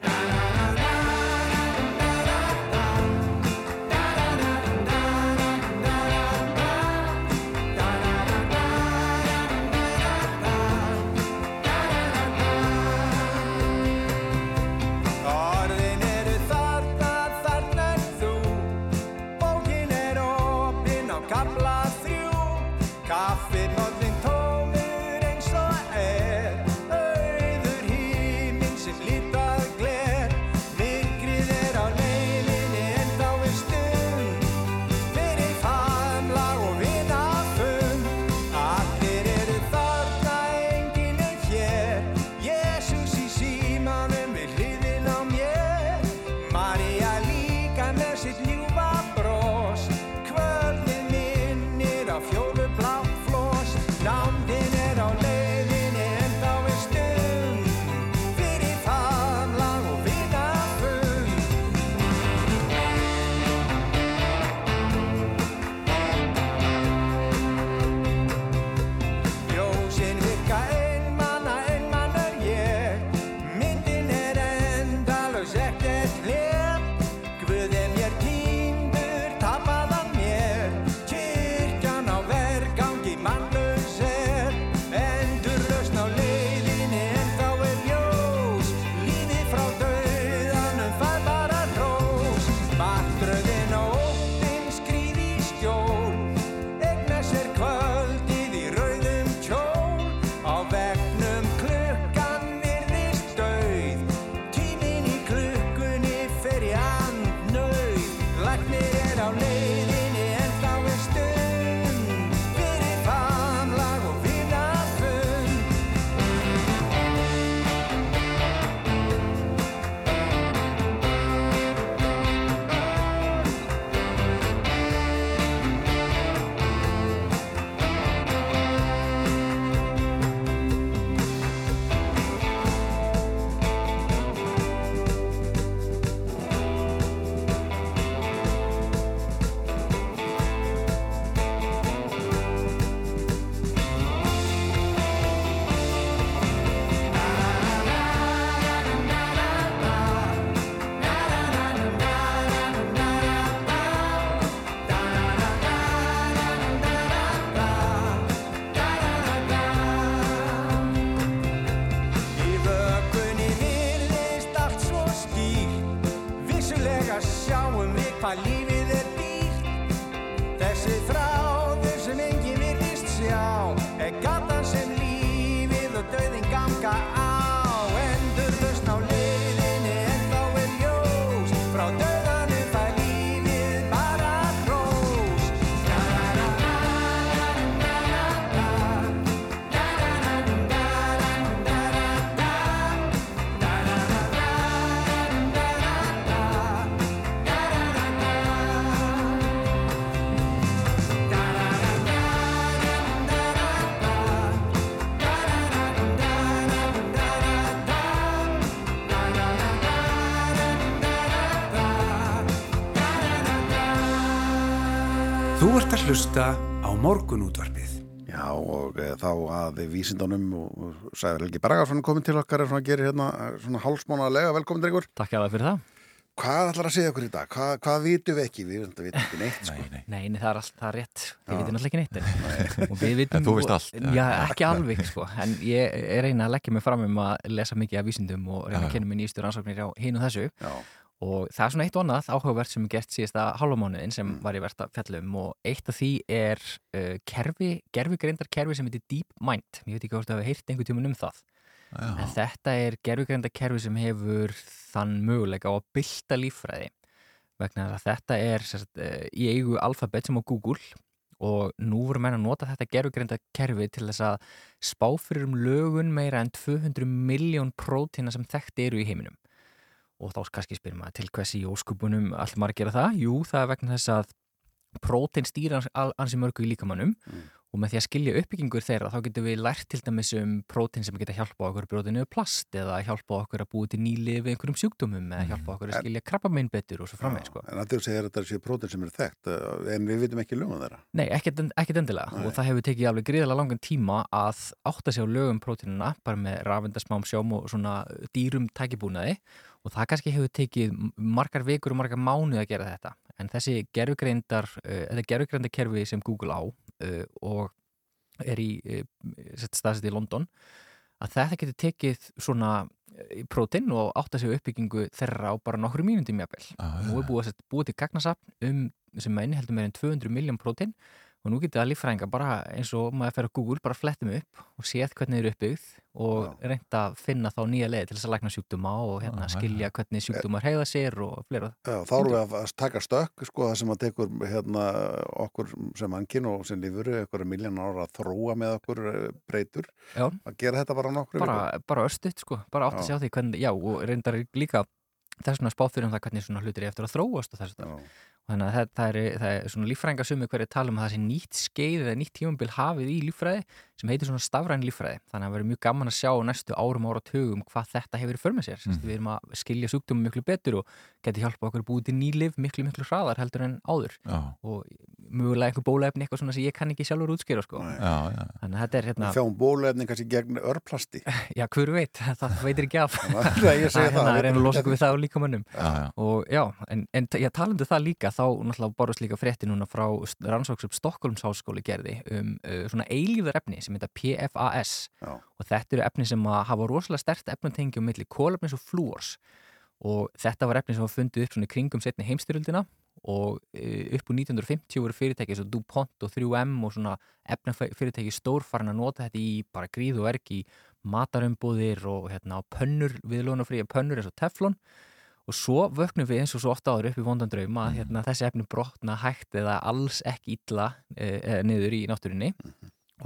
Þú ert að hlusta á morgunútvarpið. Já og e, þá að vísindunum og, og Sæður Helgi Bragarsson komin til okkar er svona að gera hérna eh, svona hálsmánaðlega, velkomin drengur. Takk hjá það fyrir það. Hvað ætlar að segja okkur í dag? Hvað, hvað vitum við ekki? Við vitum ekki neitt sko. Nei, nei, nei það er allt, það er rétt. Við vitum alltaf ekki neitt. En, vitum, En þú veist allt. Já, ekki alveg, sko. En ég er reyna að leggja mig fram um að lesa mikið af vísindum og reyna Já, að já. kynna mig nýstu rannsóknir á hinu og þessu. Já. Og það er svona eitt og annað áhugavert sem er gert síðasta hálfamánuðin sem var ég verðt að fjallum og eitt af því er uh, kerfi, gerfugreindar kerfi sem heitir DeepMind. Ég veit ekki hvort að við heyrt einhvern tímun um það. En þetta er gerfugreinda kerfi sem hefur þann möguleika á að bylta líffræði vegna að þetta er sérst, í eigu alfabet sem á Google og nú voru menn að nota þetta gerfugreinda kerfi til þess að spá fyrir um lögun meira en 200 miljón prótína sem þekkt eru í heiminum og þá kannski spyrir maður til hvers í óskupunum allt maður að það? Jú, það er vegna þess að prótein stýra ansi mörgu í líkamannum og með því að skilja uppbyggingur þeirra þá getum við lært til dæmis um prótein sem geta hjálpa okkur að brjóta niður plast eða hjálpa okkur að búi til nýlið við einhverjum sjúkdómum eða hjálpa okkur að skilja krabbamein betur og svo framvegð sko. En að þú segir að þetta séu prótin sem eru þekkt. Eh, en við vitum ekki lögum þeirra. Nei, ekkert, en- ekkert endilega. Og það hefur tekið alveg gríðarlega langan tíma að átta sig á lögum prótínuna bara með rafendasmám sjóm og svona dýrum tækibúnaði og það kannski hefur tekið margar vikur og margar mánuð að gera þetta. En þessi gerfugreindar, uh, þetta gerfugreinda kerfi sem Google á uh, og er í uh, staðsett í London að þetta getur tekið svona prótinn og átta sig á uppbyggingu þeirra á bara nokkru mínundum jafnvel. Nú er búið að búið til gagnasapn um sem inniheldur meira en 200 miljón prótinn og nú getur það líffræðinga bara eins og maður fer á Google bara flettum upp og séð hvernig þeir eru uppbyggð og reynda að finna þá nýja leið til þess að lækna sjúkdóma og hérna skilja hvernig sjúkdómar heiða sér og fleira. Já, þá erum við að taka stökk sko það sem að tekur hérna okkur sem mannkinn og sem lífuru eitthvað miljónar ára að þróa með okkur eh, breytur Já. að gera þetta bara nokkru bara, bara örstuðt sko, bara átt að Já. sjá því hvernig, já og reyndar líka þess vegna spá fyrir um það hvernig svona hlutir er eftir að þróast og þess að þannig að það, það, er, það er svona líffræðinga sumi hverju tala um að það sé nýtt skeið eða nýtt tímambil hafið í líffræði sem heitir svona stafræn líffræði þannig að það verður mjög gaman að sjá á næstu árum ára tugum hvað þetta hefur í för með sér mm. við erum að skilja sjúkdómum miklu betur og geti hjálpa okkur að búið til nýlif miklu miklu hraðar heldur en áður Já. og mögulega einhver bólefni eitthvað svona sem ég kann ekki sjálfur útskýra sko. Já, já. þannig að þetta er hérna fjáum bólefni kannski gegn örplasti Já, hver veit, það veitir ekki af það. Hérna, reyna að losa okkur við það og líka mönnum Já, já. og já, en, en þá náttúrulega borðast líka frétti núna frá rannsóksum Stokkólms háskóli gerði um uh, svona eilífðar efni sem heita PFAS Já. og þetta eru efni sem hafa rosalega stert efnatengi um milli kólefnis og flúors. Og þetta var efni sem var fundið upp svona kringum setni heimstyrjöldina og uh, upp úr 1950 voru fyrirtæki svo DuPont og 3M og svona efnafyrirtæki stórfarin að nota þetta í bara gríð og verk í matarumbúðir og hérna pönnur, viðlunafría pönnur eins og teflon og svo vöknum við eins og svo ofta áður upp í vondan draum að hérna, þessi efni brotna hægt eða alls ekki illa e, niður í náttúrinni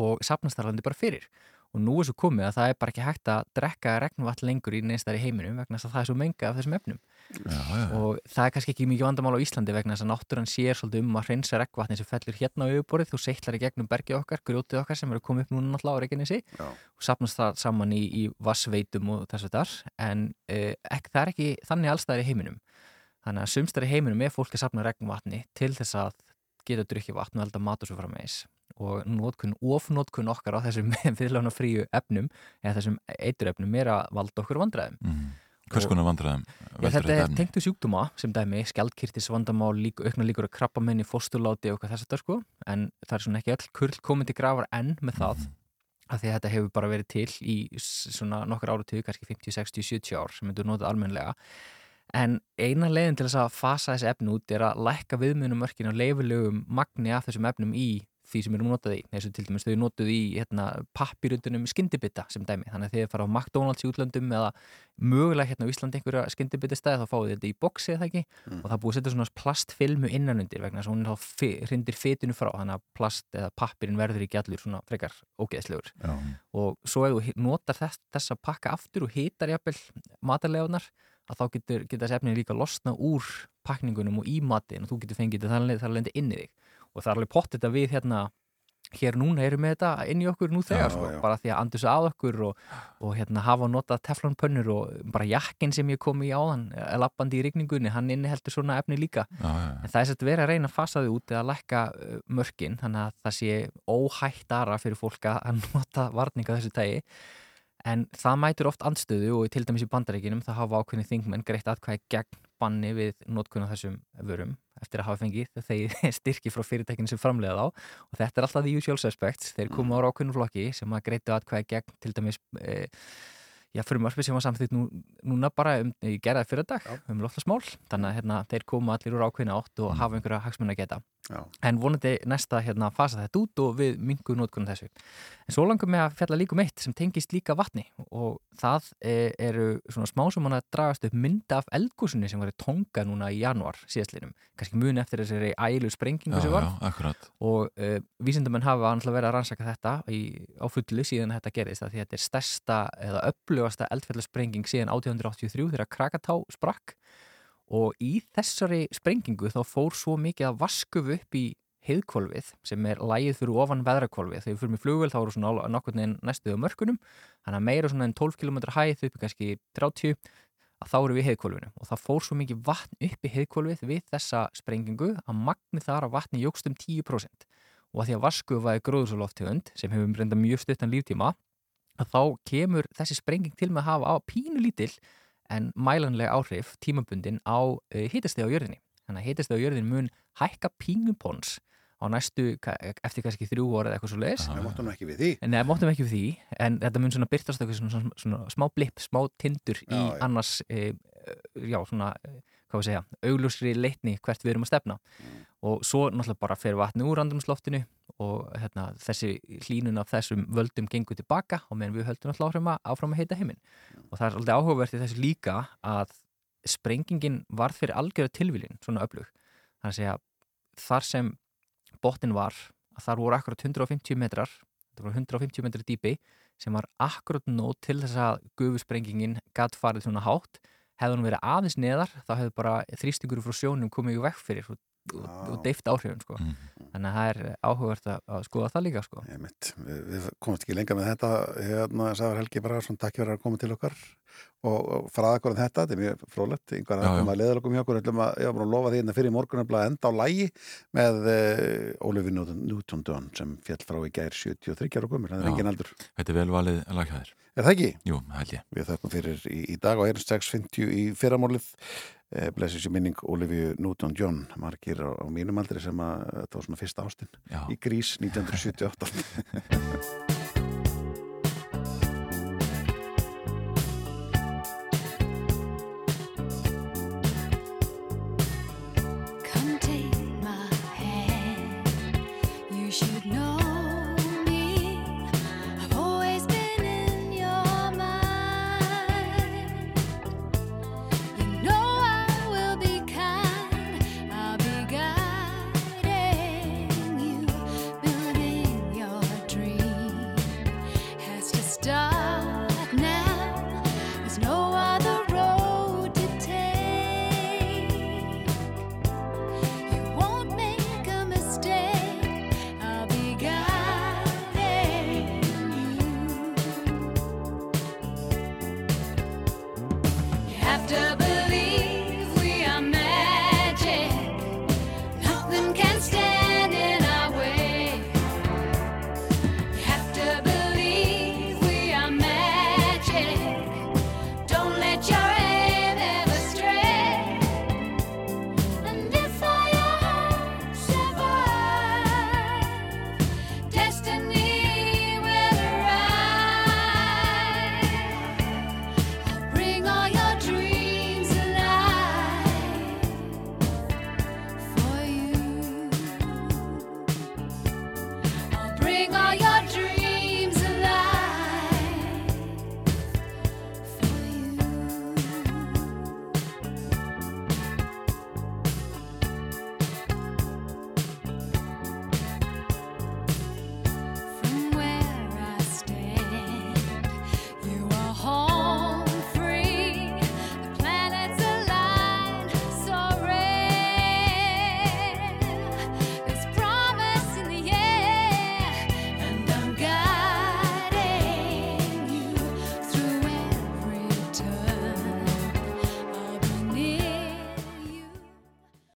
og sapnast þar alveg bara fyrir og nú er svo komið að það er bara ekki hægt að drekka regnvatt lengur í neistar í heiminum vegna þess að það er svo menga af þessum efnum. Já, já. og það er kannski ekki mikið vandamál á Íslandi vegna þess að náttúran sér svolítið um að hreinsa regnvatni sem fellur hérna á yfirborðið. Þú seitlar í gegnum bergið okkar, grjótið okkar sem eru komið upp núna náttúrulega á Reykjanesi. Og sapnast það saman í, í vassveitum og þessu þar en uh, ek, það er ekki þannig allstæðar í heiminum. Þannig að sumstæðar í heiminum er fólk að sapna regnvatni til þess að geta drukkið vatn og elda mat og svo framvegis og nótkun, ofnótkun okkar á þessum viðlána fríu efnum eða þessum eiturefnum er að valda okkur vandræðum Mm. Hvers konar vandræðum Já, þetta er tengtu sjúkdóma sem dæmi, skjaldkirtis vandamál, lík, aukna líkur að krabba menni, fósturláti og hvað þess að það sko en það er svona ekki öll kurl komið til grafar enn með það Mhm. af því að þetta hefur bara verið til í svona nokkur áratug, kannski 50, 60, 70 ár sem myndur notað almennlega en eina leiðin til þess að fasa þessi efni út er að lækka viðmunumörkin á leifilegum magni af þessum efnum í því sem eru notað í, eins og til dæmis þau notuð í hérna, pappirundunum skyndibita sem dæmi, þannig að þið fara á McDonalds í útlöndum eða mögulega hérna á Íslandi einhverja skyndibita stæði þá fáið þetta í boxi eða ekki Mm. og það búið að setja svona plastfilmu innanundir vegna þess að hún þá hrindir fitinu frá þannig að plast eða pappirinn verður ekki allur svona frekar ógeðslegur Já. og svo ef þú notar þess, þessa pakka aftur og hitar jafnvel matarlegunar að þá getur, getur þessi efni líka losna úr pakningunum og í matin og þú getur fengið þetta þar leið inni í þig og það er alveg pottit að við hérna hér núna erum við þetta inn í okkur nú þegar Já, sko, já. bara því að andus að okkur og, og hérna hafa notað teflonpönnur og bara jakkin sem ég kom í áðan eh, lappandi í rigningunni, hann inniheldur svona efni líka. Já, en það er sett verið að reyna að fasa þau út eða lækka uh, mörkin þannig að það sé óhættara fyrir fólk að nota varninga þessu tægi en það mætur oft andstöðu og til dæmis í bandaríkinum það hafa ákveðni þingmenn greitt atkvæði gegn banni við notkun á þessum vörum eftir að hafa fengið þeir styrki frá fyrirtækinu sem framlega þá. Og þetta er alltaf the usual suspects. Þeir koma á ákveðinu flokki sem að greittu atkvæði gegn til dæmis e, já, frumvarfi sem var samþýtt nú, núna bara um, í gerðað fyrir dag um loftlasmál þannig að hérna, þeir koma allir úr ákveðinu átt og hafa einhverja hagsmunna að geta Já. en vonandi næsta hérna fasa þetta út og við mingum nótkunum þessu. En svo langar mig að fjalla líka um eitt sem tengist líka vatni og það e, eru svona smá sem hann að dragast upp mynda af eldgúsinu sem var í tonga núna í januar síðastlinum, kannski muni eftir þessari ælu sprengingu sem var já, og e, vísindamenn hafa annars verið að rannsaka þetta í, á fullu síðan þetta gerist að því að þetta er stærsta eða upplöfasta eldfjallasprenging síðan 1883 þegar Krakatá sprakk og í þessari sprengingu þá fór svo mikið að vaskufu upp í heiðkvolfið sem er lægið fyrir ofan veðrakvolfið. Þegar við fyrir með flugvel þá eru svona nokkurn veginn næstuð á mörkunum þannig að meira svona en 12 km hæð upp í kannski 30 að þá eru við heiðkvolfinu og það fór svo mikið vatn upp í heiðkvolfið við þessa sprengingu að magni þar að vatni jógst um 10% og að því að vaskufa er gróðsóloftegund sem hefur reynda mjög stuttan líftíma að þá kemur þessi sprenging til með að hafa á pínu lítill en mælanlega áhrif tímabundin á uh, hitastegi á jörðinni. Þannig að hitastegi á jörðinni mun hækka pínupons á næstu, eftir kannski þrjú orð eða eitthvað svo leiðis. Við máttum ekki við því. Nei, máttum ekki við því, en þetta mun svona byrtast eitthvað svona, svona, svona smá blipp, smá tindur í Já, já. annars, e, já, svona, hvað við segja, auglusri leitni hvert við erum að stefna. Og svo náttúrulega bara fer vatni úr andrumsloftinu og hérna, þessi hlínun af þessum völdum gengur tilbaka og meðan við höldum áfram að, áfram að heita heiminn. Og það er alltaf áhugavert í þessu líka að sprengingin varð fyrir algjörða tilvílin, svona öflug. Er að þar sem botnin var, að þar voru akkurat 150 metrar, þetta voru 150 metrar dýpi, sem var akkurat nót til þess að gufusprengingin gatt farið svona hátt. Hefði hún verið aðeins neðar, þá hefði bara þrýstingur frá sjónum komið í vekk fyrir og, deift áhrifin, sko. Þannig að það er áhugavert að, að skoða það líka, sko. Einmitt. Við, við komumst ekki lengra með þetta hérna, Sævar Helgi Bragarsson, takk fyrir að koma til okkar og, og fræða okkur um þetta þetta er mjög frólætt, einhver Já, að koma að hjá okkur ætlum að, ég var bara að lofa því hérna fyrir morgun að enda á lægi með uh, Ólöfi Newton Dunn sem fjall frá í gær 73 ára gömur, það er engin aldur Þetta er velvalið laghæðir. Er það ekki? Jú, held ég. Við þakkum fyrir í, í dag og erum 6.50 í fyrramálið eh, blessi sér minning Olivia Newton-John margir á, á mínum aldri sem að þetta var svona fyrsta ástin Já. í Grís 1978